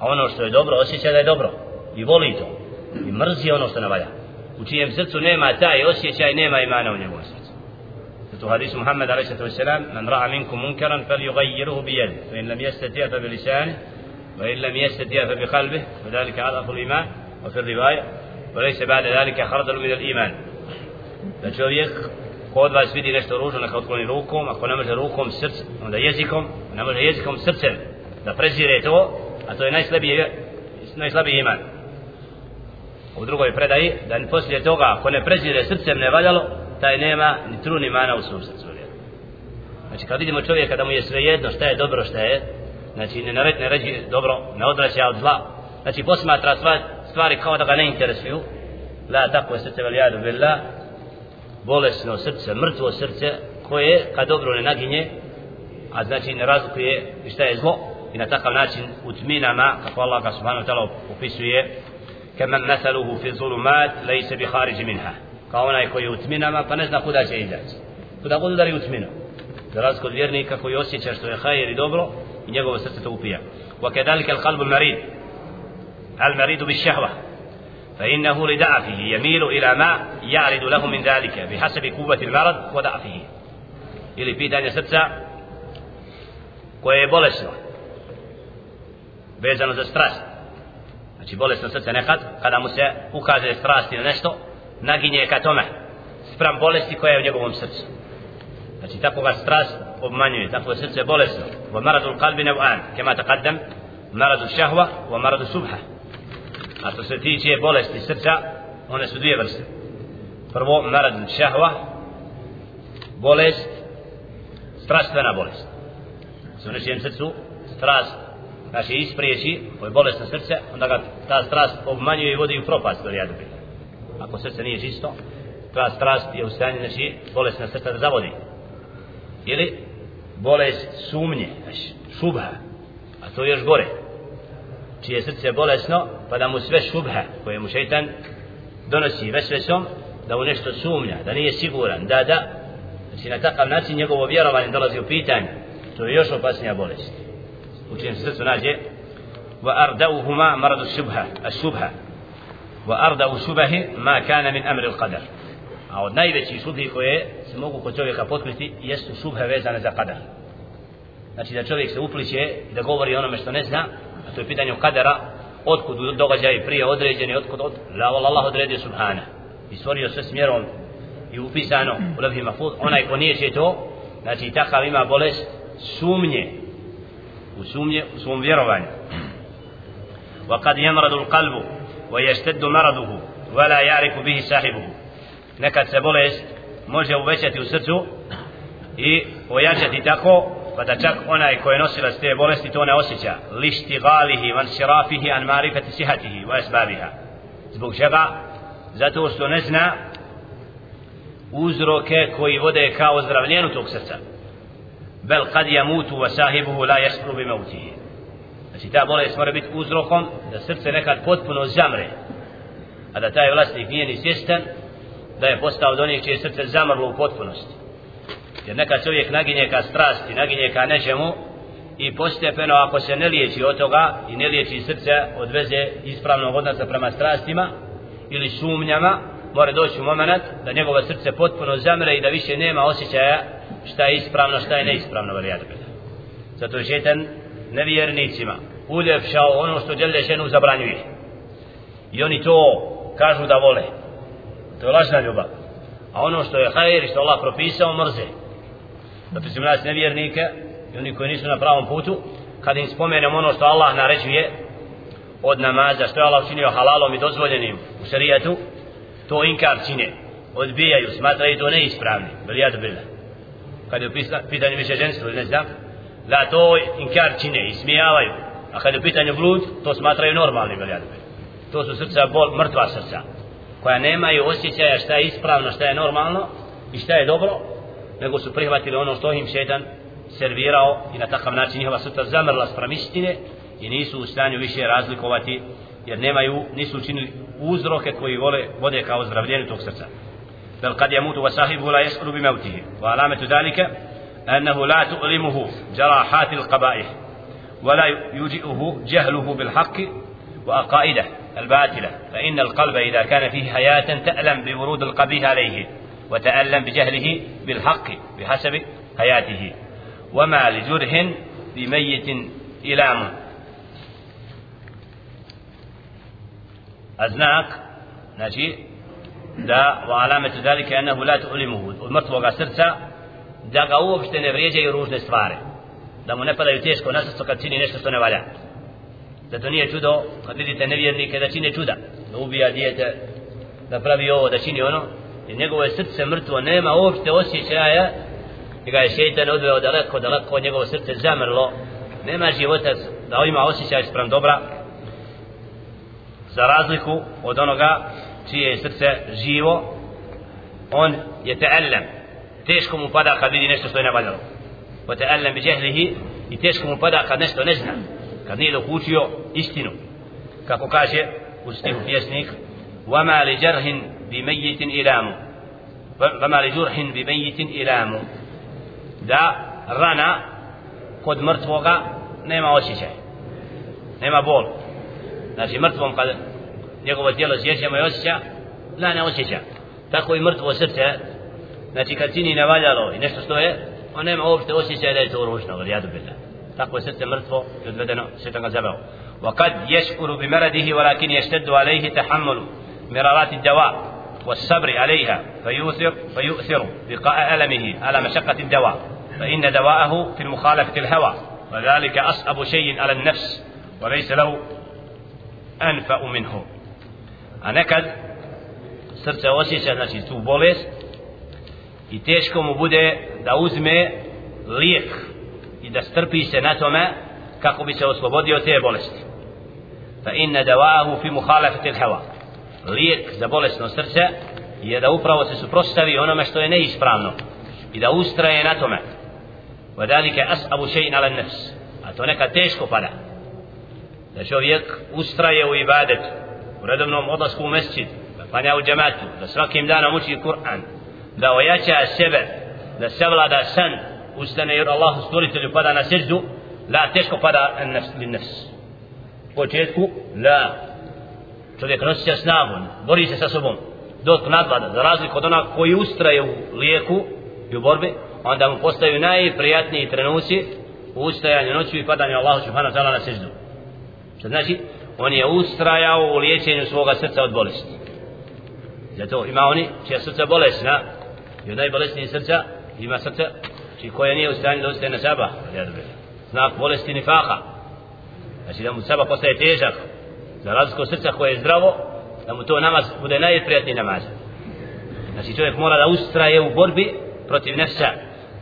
a ono što je dobro osjeća da je dobro i voli to i mrzi ono što ne valja u čijem srcu nema taj osjećaj nema imana u njegovom srcu zato hadis Muhammed a.s. man ra'a minkum munkaran fal yugayyiruhu bi yadi fa in lam yastati' fa bi lisani wa in lam yastati' fa bi qalbihi wa dhalika adhafu al-iman wa fi riwaya wa laysa ba'da dhalika khardal min al-iman da čovjek ko od vas vidi nešto ružno neka otkloni rukom ako ne može rukom srce onda jezikom ne može jezikom srcem da prezire to a to je najslabiji najslabiji iman. U drugoj predaji da poslije toga ko ne prezire srcem ne valjalo taj nema ni trun imana u svom srcu znači kad vidimo čovjeka da mu je sve jedno šta je dobro šta je znači ne nared ne ređi dobro ne odvraća od zla znači posmatra stvari kao da ga ne interesuju. La tako je srce veljadu billah. Bolesno srce, mrtvo srce koje kad dobro ne naginje a znači ne razlikuje šta je zlo i na takav način u tminama kako Allah ga subhanahu wa ta'ala opisuje kama mathaluhu fi zulumat laysa bi kharij minha kao onaj koji je u tminama pa ne zna kuda će izaći kuda god udari u tminu za razliku od vjernika koji osjeća što je hajir i dobro i njegovo srce to upija وكذلك القلب المريض المريض بالشهوة فإنه لضعفه يميل إلى ما يعرض له من ذلك بحسب قوة المرض وضعفه ili pitanje srca koje je bolesno vezano za strast. Znači bolesno srce nekad kada mu se ukaže strast ili nešto naginje ka tome sprem bolesti koja je u njegovom srcu. Znači tako ga strast obmanjuje tako je srce bolesno. Wa maradul qalbi nev'an kema taqaddam maradu šahva wa maradu subha. A to se tiče bolesti srca one su dvije vrste. Prvo maradu šahva bolest strastvena bolest. Se u nečijem srcu strast znači ispriječi koje je bolest srce onda ga ta strast obmanjuje i vodi u propast do rijadu ako srce nije čisto ta strast je u stanju znači bolest srca da zavodi. Ili bolest sumnje znači šubha a to je još gore. Čije srce bolesno pa da mu sve šubha koje mu šeitan donosi vesvesom da u nešto sumnja da nije siguran da da znači na takav način njegovo vjerovanje dolazi u pitanje. To je još opasnija bolest u čijem se srcu nađe wa ardauhuma maradu subha subha wa ardau subahi ma kana min amri al-qadar a od najvećih šubhi koje se mogu kod čovjeka potkriti jesu šubhe vezane za qadar. Znači da čovjek se upliče da govori onome što ne zna a to je pitanje kadera otkud događaj prije određeni otkud od la Allah odredio subhana. I stvorio sve smjerom i upisano u levhi mafud onaj ko nije to znači takav ima bolest sumnje u sumnje u svom vjerovanju وقد يمرض القلب ويشتد مرضه ولا يعرف به صاحبه nekad se bolest može uvećati u srcu i ojačati tako pa da čak onaj ko je nosilac te bolesti to ne osjeća lišti galihi van sirafihi an marifati sihatihi wa esbabiha zbog čega zato što ne zna uzroke koji vode ka ozdravljenju tog srca bel kad jamutu wa sahibuhu la jaskru bi mautihi znači ta bolest mora biti uzrokom da srce nekad potpuno zamre a da taj vlasnik nije ni svjestan da je postao od onih čije srce zamrlo u potpunosti. Jer neka čovjek naginje ka strasti, naginje ka nečemu i postepeno ako se ne liječi od toga i ne liječi srce od veze ispravnog odnosa prema strastima ili sumnjama mora doći u moment da njegovo srce potpuno zamre i da više nema osjećaja šta je ispravno, šta je neispravno varijat zato je šetan nevjernicima uljepšao ono što djelje ženu zabranjuje. I oni to kažu da vole. To je lažna ljubav. A ono što je hajir što Allah propisao mrze. Zato bi nas nevjernike i oni koji nisu na pravom putu kad im spomenemo ono što Allah naređuje od namaza što je Allah učinio halalom i dozvoljenim u šarijetu to inkar čine. Odbijaju, smatraju to neispravni bilijadu bila kad je u pitanju više ženstvo ne znam da to inkar čine ismijavaju. A kad je u pitanju blud to smatraju normalni bilijadu to su srca bol, mrtva srca koja nemaju osjećaja šta je ispravno, šta je normalno i šta je dobro nego su prihvatili ono što im šetan servirao i na takav način njihova srca zamrla sprem istine i nisu u stanju više razlikovati jer nemaju, nisu učinili uzroke koji vole, vode kao zdravljenje tog srca. بل قد يموت وصاحبه لا يشعر بموته وعلامة ذلك أنه لا تؤلمه جراحات القبائح ولا يوجئه جهله بالحق وأقائده الباطلة فإن القلب إذا كان فيه حياة تألم بورود القبيح عليه وتألم بجهله بالحق بحسب حياته وما لجرح بميت إلام أزناك؟ نجي da wa alamat zalika annahu la tu'limuhu od mrtvoga srca da ga uopšte ne vrijeđaju ružne stvari da mu ne padaju teško na srcu kad čini nešto što ne valja. Zato nije čudo kad vidite nevjernike da čine čuda da ubija dijete da pravi ovo da čini ono jer njegovo je srce mrtvo nema uopšte osjećaja i ga je šeitan odveo daleko daleko njegovo srce zamrlo. Nema života da ima osjećaj sprem dobra. Za razliku od onoga čije je srce živo on je te'allem teško mu pada kad vidi nešto što je nevaljalo wa te'allem bi džehlihi i teško mu pada kad nešto ne zna kad nije dokučio istinu kako kaže u stihu pjesnik وما لجرح بميت إلام وما لجرح بميت إلام da rana kod mrtvoga nema osjećaj nema bol znači mrtvom kad njegovo tijelo sjećamo i osjeća la ne osjeća tako i mrtvo srce znači kad čini nevaljalo i nešto što je on nema uopšte osjećaja da je to ružno ali jadu billah tako je srce mrtvo i odvedeno šetan ga zabao وقد يشكر بمرضه ولكن يشتد عليه تحمل مرارات الدواء والصبر عليها فيؤثر فيؤثر بقاء ألمه على مشقة الدواء فإن دواءه في المخالفة الهوى وذلك أصعب شيء على النفس وليس له أنفأ منه a nekad srce osjeća znači tu bolest i teško mu bude da uzme lijek i da strpi se na tome kako bi se oslobodio te bolesti. Fa inna dawahu fi mukhalafati al-hawa lijek za bolesno srce je da upravo se suprotstavi onome što je neispravno i da ustraje na tome. Wa dalika as'abu shay'in 'ala an-nafs a to neka teško pada. Da čovjek ustraje u ibadetu u redovnom odlasku u mesčid da klanja u džematu da svakim danom uči Kur'an da ojača sebe da savlada san ustane jer Allah stvoritelju pada na seždu la teško pada nefs, nefs. u početku la. Čovjek nosi se snagu bori se sa sobom. Dok nadvlada za razliku od onak koji ustraje u lijeku i u borbi onda mu postaju najprijatniji trenuci u ustajanju noću i padanju Allahu subhanahu wa ta'ala na seždu. Što znači on je ustrajao u liječenju svoga srca od bolesti. Zato ima oni čija srca bolesna i od najbolesnijih srca ima srce či koje nije u stanju da ustaje na saba znak bolesti nifaha. Znači da mu saba postaje težak za razliku srca koje je zdravo da mu to namaz bude najprijatniji namaz. Znači čovjek mora da ustraje u borbi protiv nefsa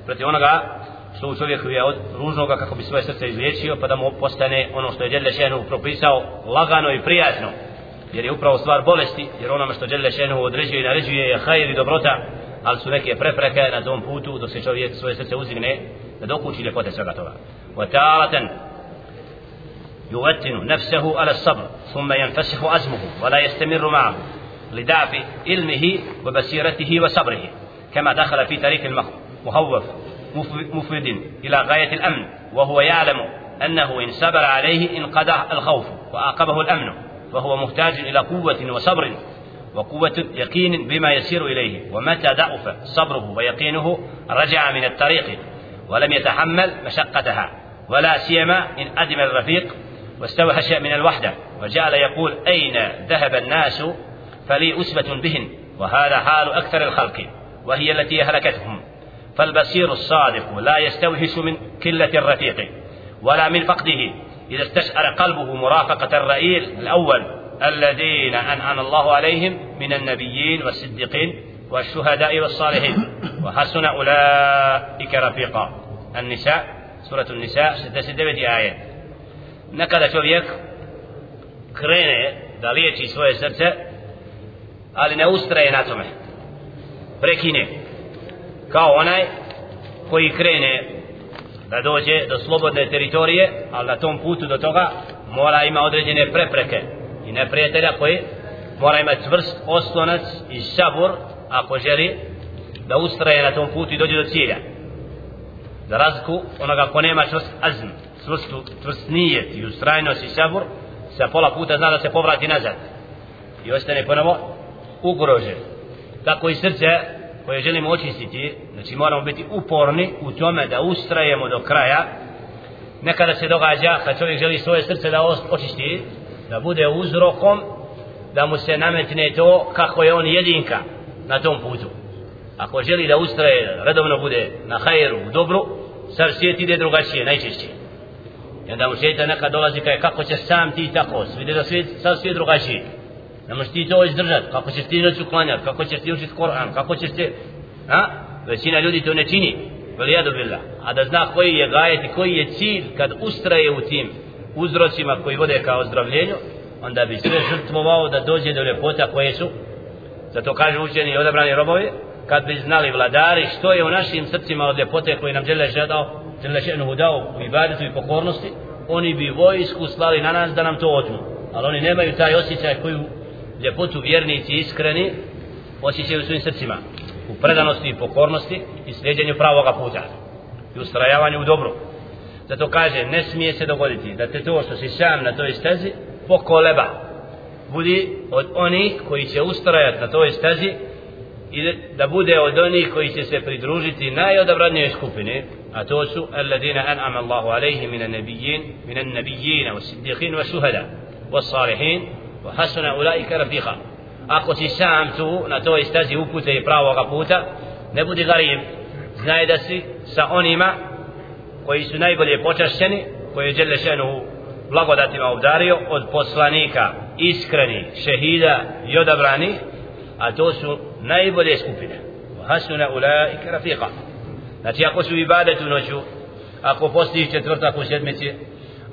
protiv onoga što u čovjeku je od ružnoga kako bi svoje srce izliječio pa da mu postane ono što je Đelle Šenu propisao lagano i prijatno jer je upravo stvar bolesti jer onome što Đelle Šenu određuje i naređuje je hajr i dobrota ali su neke prepreke na tom putu dok se čovjek svoje srce uzigne da dokući ljepote svega toga وتارة يوتن نفسه على الصبر ثم ينفسخ عزمه ولا يستمر معه لضعف علمه وبصيرته وصبره كما دخل في طريق المخوف مفرد إلى غاية الأمن وهو يعلم أنه إن صبر عليه انقضى الخوف وأعقبه الأمن فهو محتاج إلى قوة وصبر وقوة يقين بما يسير إليه ومتى ضعف صبره ويقينه رجع من الطريق ولم يتحمل مشقتها ولا سيما إن أدم الرفيق واستوحش من الوحدة وجعل يقول أين ذهب الناس فلي أسبة بهن وهذا حال أكثر الخلق وهي التي أهلكتهم فالبصير الصادق لا يستوحش من كلة الرفيق ولا من فقده. إذا استشعر قلبه مرافقة الرئيل الأول الذين أنعم الله عليهم من النبيين والصديقين والشهداء والصالحين. وحسن أولئك رفيقا. النساء سورة النساء ستة ستة آية. nekada čovjek krene da liječi svoje srce ali ne prekine kao onaj koji krene da dođe do slobodne teritorije, ali na tom putu do toga mora ima određene prepreke i neprijatelja koji mora imati čvrst oslonac i sabur ako želi da ustraje na tom putu i dođe do cilja. Za razliku onoga ko nema čvrst azm, čvrst, čvrst nijet i ustrajnost i sabur, sa pola puta zna da se povrati nazad i ostane ponovo ugrožen. Tako i srce koje želimo očistiti, znači moramo biti uporni u tome da ustrajemo do kraja. Nekada se događa kad čovjek želi svoje srce da očisti, da bude uzrokom da mu se nametne to kako je on jedinka na tom putu. Ako želi da ustraje, redovno bude na hajeru, u dobru, sad svijet ide drugačije, najčešće. I onda mu šeta neka dolazi kaj kako će sam ti tako, vidi da svijet, sad svijet drugačije. Ne možeš ti to izdržati. kako ćeš ti noću klanjati, kako ćeš ti učiti Koran, kako ćeš ti... A? Većina ljudi to ne čini, veli jadu billah. A da zna koji je gajet i koji je cilj kad ustraje u tim uzrocima koji vode kao ozdravljenju, onda bi sve žrtvovao da dođe do ljepota koje su, zato kažu učeni i odabrani robovi, kad bi znali vladari što je u našim srcima od ljepote koji nam žele žedao žele ženu dao u ibadetu i pokornosti oni bi vojsku slali na nas da nam to otmu ali oni nemaju taj osjećaj koju ljepotu vjernici iskreni osjećaju u svojim srcima u predanosti i pokornosti i sljeđenju pravoga puta i ustrajavanju u dobru. Zato kaže ne smije se dogoditi da te to što si sam na toj stezi pokoleba budi od onih koji će ustrajati na toj stezi i da bude od onih koji će se pridružiti najodabranijoj skupini a to su alladina an'ama Allahu alejhim minan nabiyyin minan nabiyyin was-siddiqin was shuhada was-salihin wa hasuna ulaika rafiqa. Ako si sam tu na toj stazi upute i pravoga puta ne budi garim znaj da si sa onima koji su najbolje počašćeni koji je Đele Šenuhu blagodatima obdario od poslanika iskreni, šehida i odabrani a to su najbolje skupine. Hasuna ulaika rafiqa. Znači ako su ibadetu noću ako postiš četvrtak u sedmici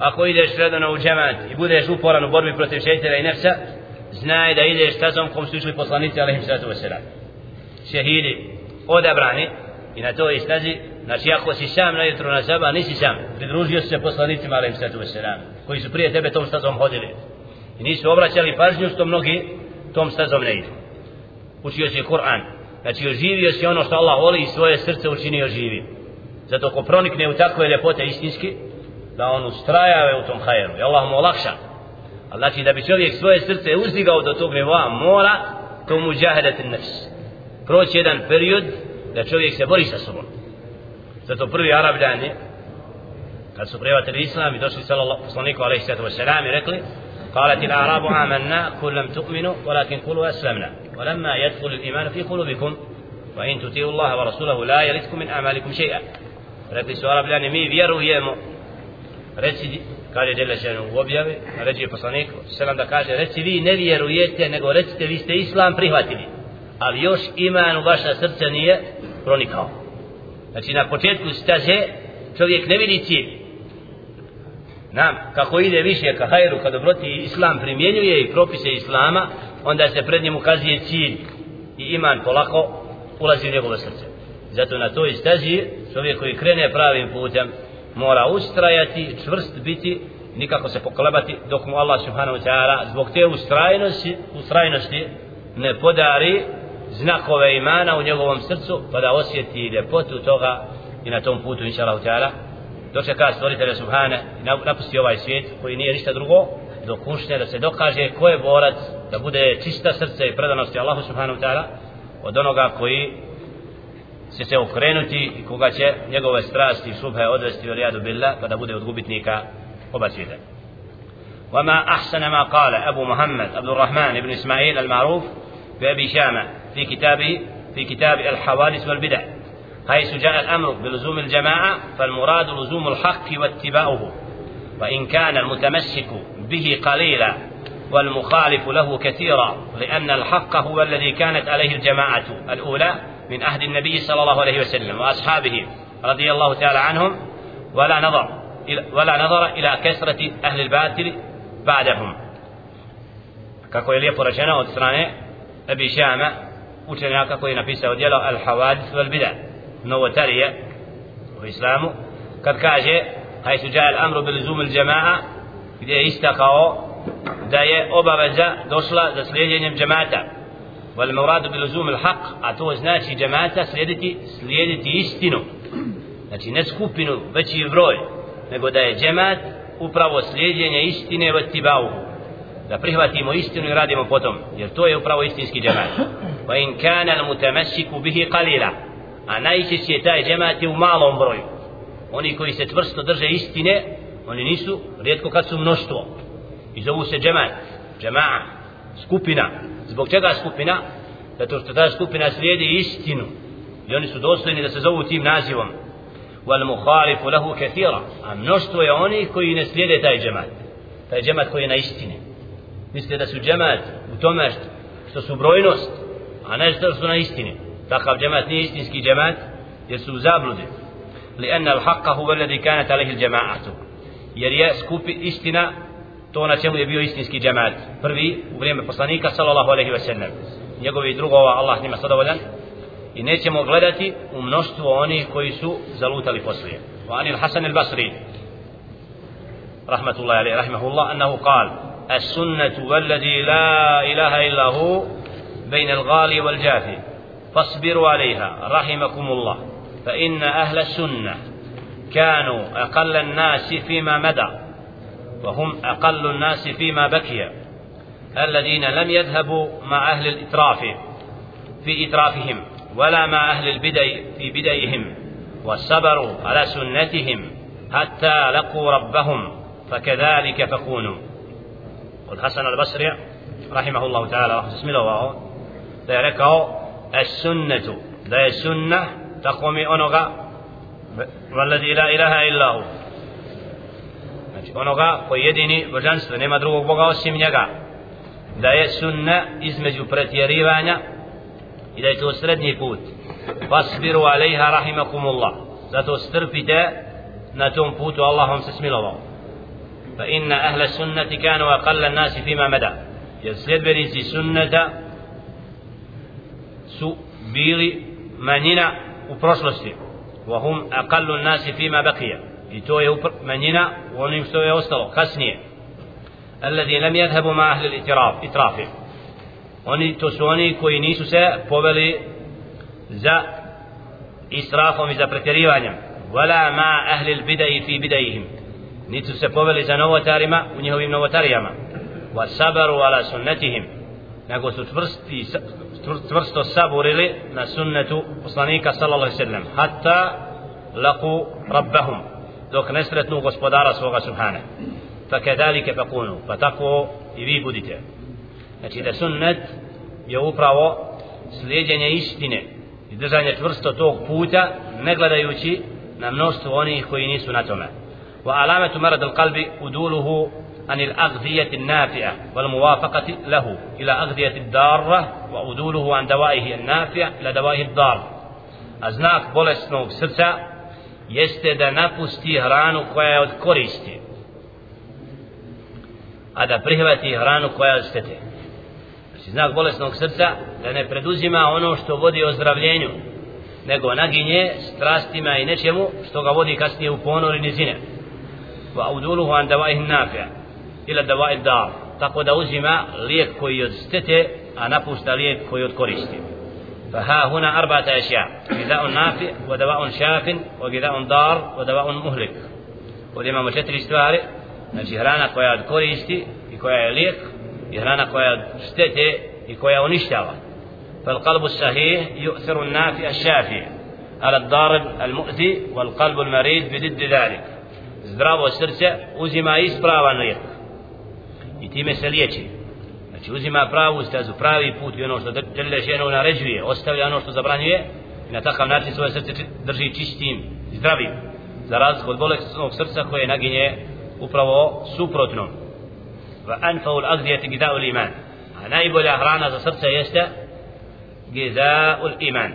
ako ideš redano u džemat i budeš uporan u borbi protiv šeitera i nefsa znaj da ideš stazom kom su išli poslanici alaihim sallatu wasalam šehidi odabrani i na toj stazi znači ako si sam na jutru na saba nisi sam. Pridružio se poslanicima alaihim sallatu wasalam koji su prije tebe tom stazom hodili. I nisu obraćali pažnju što mnogi tom stazom ne idu. Učio si Kur'an. Znači oživio si ono što Allah voli i svoje srce učinio živim. zato ko pronikne u takve ljepote istinski da on ustrajave u tom hajeru i Allah mu olakša Ali znači da bi čovjek svoje srce uzdigao do tog nivoa, mora to muđahedet nefs. Proći jedan period da čovjek se bori sa sobom. Zato prvi arabljani, kad su prijevatili islam i došli sallallahu poslaniku alaihi sallatu wasalam i rekli, قالت الأعراب آمنا قل لم تؤمنوا ولكن قولوا أسلمنا ولما يدخل الإيمان في قلوبكم وإن تطيعوا الله ورسوله لا يلدكم من أعمالكم شيئا rekli su arabljani mi vjerujemo reci kaže Đelešenu u objavi, reći poslanik, selam da kaže, reci vi ne vjerujete, nego recite vi ste islam prihvatili, ali još iman u vaša srca nije pronikao. Znači na početku staze čovjek ne vidi cilj. Nam, kako ide više ka hajru, kada dobroti islam primjenjuje i propise islama, onda se pred njim ukazuje cilj i iman polako ulazi u njegovo srce. Zato na toj stazi čovjek koji krene pravim putem, mora ustrajati, čvrst biti, nikako se pokolebati dok mu Allah subhanahu wa ta'ala zbog te ustrajnosti, ustrajnosti ne podari znakove imana u njegovom srcu pa da osjeti ljepotu toga i na tom putu inša Allah ta'ala. Dočeka stvoritelja subhane i napusti ovaj svijet koji nije ništa drugo dok ušne da se dokaže ko je borac da bude čista srce i predanosti Allahu subhanahu wa ta'ala od onoga koji će se okrenuti i koga će njegove strasti i šubhe odvesti u rijadu billah pa da bude od gubitnika oba svijeta وما أحسن ما قال أبو محمد عبد الرحمن بن إسماعيل المعروف بأبي شامة في كتابه في كتاب الحوادث والبدع حيث جاء الأمر بلزوم الجماعة فالمراد لزوم الحق واتباعه وإن كان المتمسك به قليلا والمخالف له كثيرا لأن الحق هو الذي كانت عليه الجماعة الأولى من عهد النبي صلى الله عليه وسلم وأصحابه رضي الله تعالى عنهم ولا نظر ولا نظر إلى كثرة أهل الباطل بعدهم kako je lijepo rečeno od strane Ebi Šama učenjaka koji je napisao djelo Al Hawadis wal Bida novotarije u islamu kad kaže haj su jaja al-amru bil zum al-jama'a gdje je istakao da je obaveza došla za slijedjenjem wal muradu bil uzum al haq a to znači džemata slijediti slijediti istinu. Znači ne skupinu već i broj nego da je džemat upravo slijedjenje istine od tibau da prihvatimo istinu i radimo potom jer to je upravo istinski džemat. Pa in kana al mutamassiku bihi qalila a najčešće je taj džemat u malom broju. Oni koji se tvrsto drže istine oni nisu rijetko kad su mnoštvo. I zovu se džemat džema'a skupina zbog čega skupina zato što ta skupina slijedi istinu i oni su dostojni da se zovu tim nazivom wal mukhalifu lahu kathira a mnoštvo je oni koji ne slijede taj džemat taj džemat koji je na istini mislite da su džemat u tome što su brojnost a ne što su na istini takav džemat nije istinski džemat jer su u zabludi لأن الحق هو الذي كانت عليه الجماعة jer je skupi istina to na čemu je bio istinski džemat prvi u vrijeme poslanika sallallahu alejhi ve sellem njegovi drugova Allah njima zadovoljan i nećemo gledati u mnoštvu onih koji su zalutali poslije وعن الحسن البصري رحمة الله عليه رحمه الله أنه قال السنة والذي لا إله إلا هو بين الغالي والجافي فاصبروا عليها رحمكم الله فإن أهل السنة كانوا أقل الناس فيما مدى وهم أقل الناس فيما بكي الذين لم يذهبوا مع أهل الإتراف في إترافهم ولا مع أهل البدع في بدعهم وصبروا على سنتهم حتى لقوا ربهم فكذلك فكونوا. والحسن البصري رحمه الله تعالى بسم الله sunnetu da je sunna tako mi onoga valadi la ilaha illahu znači onoga koji jedini božanstvo nema drugog Boga osim njega da je sunna između pretjerivanja i da je to srednji put fasbiru alejha rahimakumullah zato strpite na tom putu Allah vam se smilovao fa inna ahla sunnati kanu aqalla nasi fima mada jer sljedbenici sunneta su bili manjina u prošlosti wa hum aqallu nasi fima baqiya i to je manjina u onim što je ostalo kasnije alladhi lam yadhhabu ma ahli al-itiraf itrafi oni to su oni koji nisu se poveli za israfom i za pretjerivanjem wala ma ahli al-bidai fi bidaihim nisu se poveli za novotarima u njihovim novotarijama wa sabaru ala sunnatihim nego su tvrsti tvrsto saburili na sunnetu poslanika sallallahu alejhi ve sellem hatta laqu rabbahum dok ne sretnu gospodara svoga subhana fa kadalika fakunu fa tako i vi budite znači da sunnet je upravo slijedjenje istine i držanje čvrsto tog puta ne gledajući na mnoštvo onih koji nisu na tome marad al qalbi uduluhu عن الأغذية النافعة والموافقة له إلى أغذية الدارة وأدوله عن دوائه النافع إلى دوائه الضار أزناك بولسنوك سرسا jeste da napusti hranu koja je od koristi a da prihvati hranu koja je od štete. Znači znak bolesnog srca da ne preduzima ono što vodi ozdravljenju nego naginje strastima i nečemu što ga vodi kasnije u ponor i nizine. Wa uduluhu an davaih nafi'a ila davaih dar. Tako da uzima lijek koji od štete a napušta lijek koji od koristi. فها هنا أربعة أشياء غذاء نافع ودواء شاف وغذاء ضار ودواء مهلك. ولما مشتري استوار نجي هرانا كويا كوريستي كويا يليق هرانا كويا شتتي كويا ونشتاوى فالقلب الصحيح يؤثر النافع الشافي على الضار المؤذي والقلب المريض بضد ذلك. زدرابو سرسة وزي ما يسبرا وانريق. يتيم سليتي znači uzima pravu stazu pravi put i ono što žele ženu naređuje ostavlja ono što zabranjuje i na takav način svoje srce drži čistim i zdravim za razliku od bolesnog srca koje naginje upravo suprotno. Va anfa'u al-aghdiyati gida'u al-iman. A najbolja hrana za srce jeste gida'u al-iman.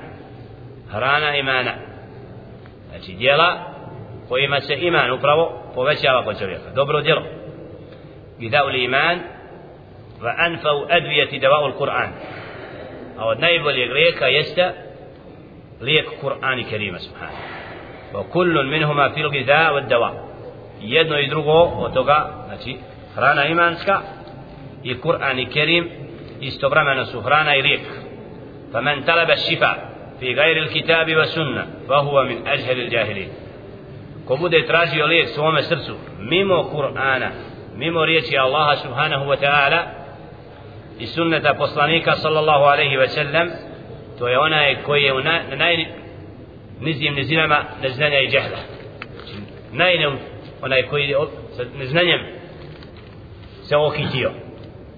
Hrana imana. Znači djela kojima se iman upravo povećava kod čovjeka. Dobro djelo. Gida'u al-iman va anfa'u adviyati dawa'u al-Qur'an a od najboljeg lijeka jeste lijek Kur'ani Kerima subhanahu wa kullun minhuma fil gida wa dawa jedno i drugo od toga znači hrana imanska i Kur'an Kerim istovremeno su hrana i lijek فمن طلب الشفاء في غير الكتاب والسنة فهو من أجهل الجاهلين ko bude tražio lijek svome srcu mimo Kur'ana mimo riječi Allaha subhanahu wa ta'ala i sunneta poslanika sallallahu alaihi wa sallam to je onaj koji je na, na najnizijim nizinama neznanja i džehla najne onaj koji je sa neznanjem se okitio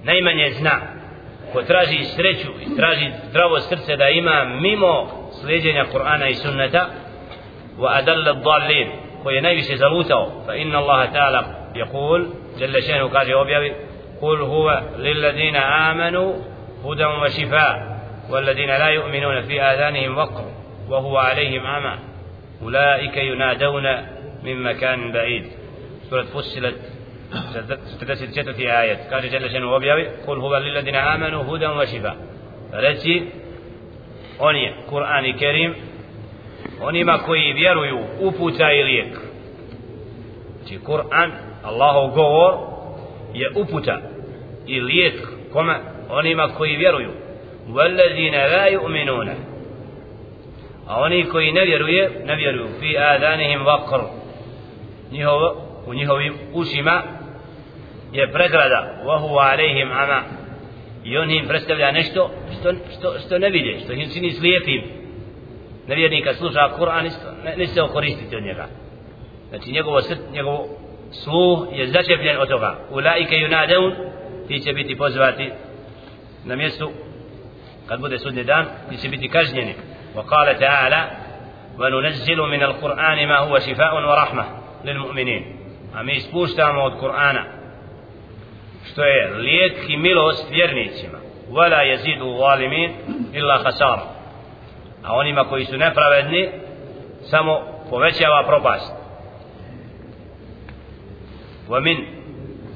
najmanje zna ko traži sreću i traži zdravo srce da ima mimo slijedjenja Kur'ana i sunneta wa adalla dhalin koji je najviše zalutao fa inna Allaha ta'ala يقول جل شأنه kaže objavi قل هو للذين آمنوا هدى وشفاء والذين لا يؤمنون في آذانهم وقر وهو عليهم أعمى أولئك ينادون من مكان بعيد. سورة فصلت ستة في آية قال جل شأنه وبيوي قل هو للذين آمنوا هدى وشفاء. je Kur'an i Kerim onima koji vjeruju uputa i lijek znači Kur'an Allahov govor je uputa i lijek kome onima koji vjeruju والذين لا يؤمنون a oni koji ne vjeruje ne vjeruju fi adanihim vaqr njihovo u njihovim ušima je pregrada huwa alaihim ama i on im predstavlja nešto što, što, što ne vide što im čini slijepim nevjernik kad sluša Kur'an ne, ne se okoristiti od njega znači njegovo srt, njegov sluh je začepljen od toga ulaike yunadeun ti će biti pozvati na mjestu kad bude sudnji dan ti će biti kažnjeni وقال تعالى وننزل من القرآن ما هو شفاء ورحمة للمؤمنين أمي سبوشتام od Kur'ana što je lijek i milost vjernicima wala yazidu zalimin illa khasara a onima koji su nepravedni samo povećava propast ومن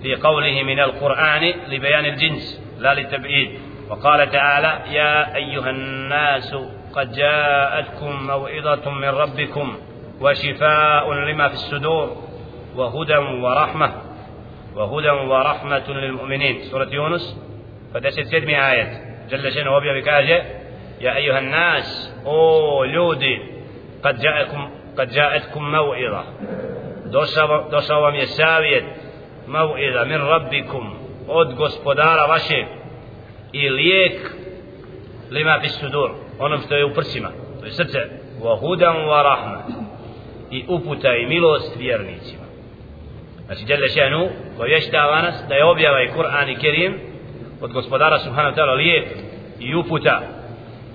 في قوله من القرآن لبيان الجنس لا للتبعيد. وقال تعالى يا أيها الناس قد جاءتكم موعظة من ربكم وشفاء لما في الصدور وهدى ورحمة وهدى ورحمة للمؤمنين. سورة يونس فدست سدمي آية. جل شأنه وبيا بكاجة يا أيها الناس أو لودي قد جاءكم قد جاءتكم موعظة. vam je savjet mau'iza min rabbikum od gospodara vašeg i lijek lima fi sudur onom što je u prsima to je srce wa hudan wa rahma i uputa i milost vjernicima znači djelle šenu povještava nas da je objava i Kur'an i Kerim od gospodara subhanahu ta'ala lijek i uputa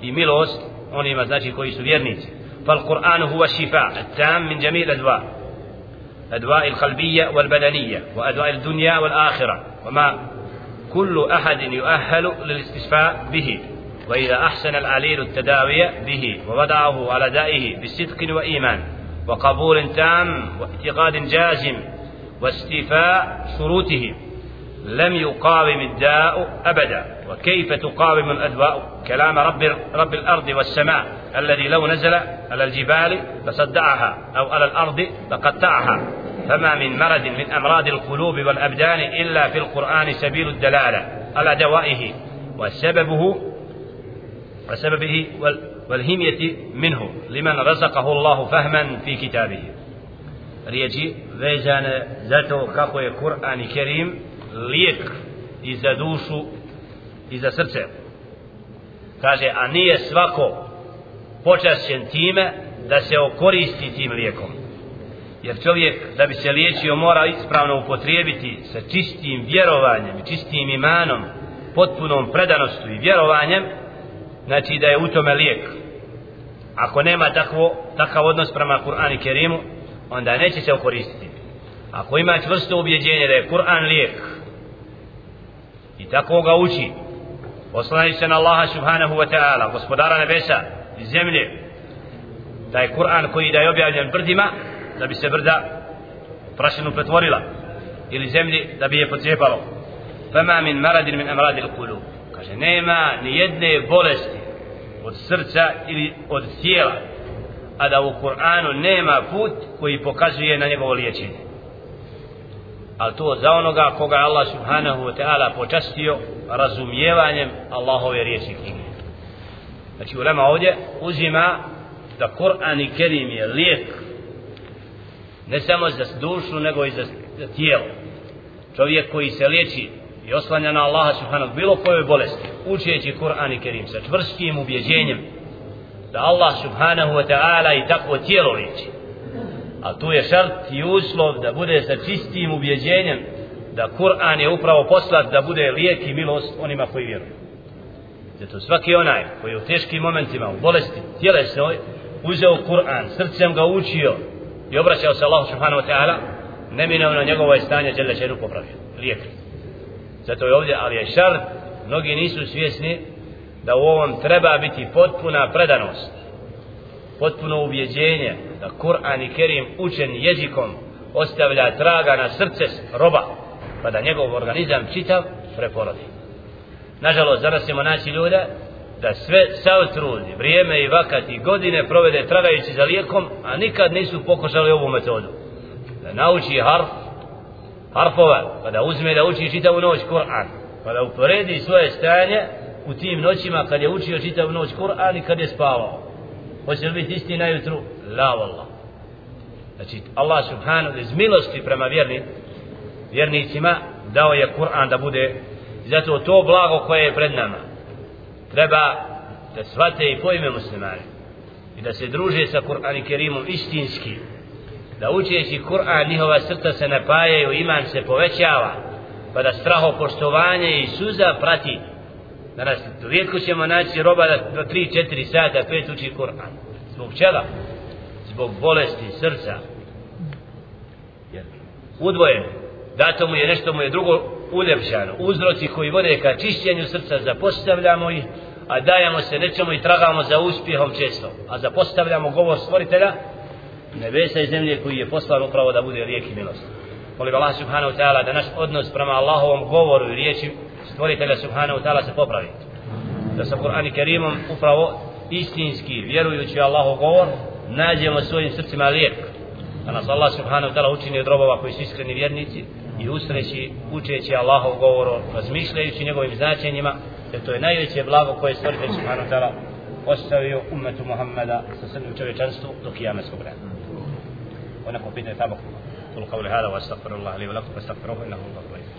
i milost onima znači koji su vjernici فالقرآن هو الشفاء التام من جميع الأدواء أدواء القلبية والبدنية وأدواء الدنيا والآخرة وما كل أحد يؤهل للاستشفاء به. وإذا أحسن العليل التداوي به ووضعه على دائه بصدق وإيمان وقبول تام واعتقاد جازم واستيفاء شروطه. لم يقاوم الداء أبدا. وكيف تقاوم الأدواء؟ كلام رب, رب الأرض والسماء الذي لو نزل على الجبال لصدعها أو على الأرض لقطعها. فما من مرض من أمراض القلوب والأبدان إلا في القرآن سبيل الدلالة على دوائه. وسببه وسببه والهمية منه لمن رزقه الله فهما في كتابه. riječi vezane za to i Kerim lijek i za dušu i za srce. Kaže a nije svako počašćen time da se okoristi tim lijekom. Jer čovjek da bi se liječio mora ispravno upotrijebiti sa čistim vjerovanjem i čistim imanom potpunom predanostu i vjerovanjem znači da je u tome lijek. Ako nema takvo, takav odnos prema Kur'an i Kerimu onda neće se okoristiti. Ako ima čvrsto ubjeđenje da je Kur'an lijek i tako ga uči. Poslani se na Allaha subhanahu wa ta'ala gospodara nebesa i zemlje. Da je Kur'an koji da je objavljen brdima da bi se brda prašinu pretvorila. Ili zemlji da bi je pocijepalo. Fama min maradin min amradil kulub kaže nema ni jedne bolesti od srca ili od tijela a da u Kur'anu nema put koji pokazuje na njegovo liječenje ali to za onoga koga je Allah subhanahu wa ta'ala počastio razumijevanjem Allahove riječi knjige. Znači ulema ovdje uzima da Kur'an i Kerim je lijek ne samo za dušu nego i za, za tijelo. Čovjek koji se liječi i oslanja na Allaha subhanahu bilo kojoj bolesti učeći Kur'an i Kerim sa čvrstim ubjeđenjem da Allah subhanahu wa ta'ala i takvo tijelo liječi a tu je šart i uslov da bude sa čistim ubjeđenjem da Kur'an je upravo poslat da bude lijek i milost onima koji vjeruju. Zato svaki onaj koji u teškim momentima u bolesti tjelesnoj uzeo Kur'an srcem ga učio i obraćao se Allahu subhanahu wa ta'ala neminovno njegovo je stanje djela će popravio. Lijek. Zato je ovdje ali je šart mnogi nisu svjesni da u ovom treba biti potpuna predanost potpuno ubjeđenje da Kur'an i Kerim učen jezikom ostavlja traga na srce roba pa da njegov organizam čitav preporodi nažalost danas ćemo naći ljude da sve sav trud, vrijeme i vakat i godine provede tragajući za lijekom, a nikad nisu pokušali ovu metodu. Da nauči harf, harfova, pa da uzme da uči čitavu noć Kur'an, pa da uporedi svoje stanje u tim noćima kad je učio čitavu noć Kur'an i kad je spavao. Hoće li biti isti najutru? La vallah. Znači, Allah subhanahu iz milosti prema vjerni, vjernicima dao je Kur'an da bude zato to blago koje je pred nama treba da svate i pojme muslimani i da se druže sa Kur'an i Kerimom istinski da učeći Kur'an njihova srca se napajaju iman se povećava pa da straho poštovanje i suza prati danas rijetko ćemo naći roba da 3-4 sata pet uči Kur'an. Zbog čega? zbog bolesti srca. Jer udvojen. Dato mu je nešto mu je drugo uljepšano. Uzroci koji vode ka čišćenju srca zapostavljamo ih a dajemo se nečemu i tragamo za uspjehom često. A zapostavljamo govor stvoritelja nebesa i zemlje koji je poslan upravo da bude lijek i milost. Molim Allah subhanahu ta'ala da naš odnos prema Allahovom govoru i riječi stvoritelja subhanahu ta'ala se popravi da sa Kur'an i Kerimom upravo istinski vjerujući Allahov govor nađemo svojim srcima lijek da nas Allah subhanahu ta'ala učini od robova koji su iskreni vjernici i ustreći učeći Allahov govor razmišljajući njegovim značenjima jer to je najveće blago koje je stvoritelj subhanahu ta'ala ostavio umetu Muhammeda sa srnim čovječanstvu do kijametskog vremena ونكون في تابق قولوا قولي هذا واستغفر الله لي ولكم فاستغفروه انه هو الغفور الرحيم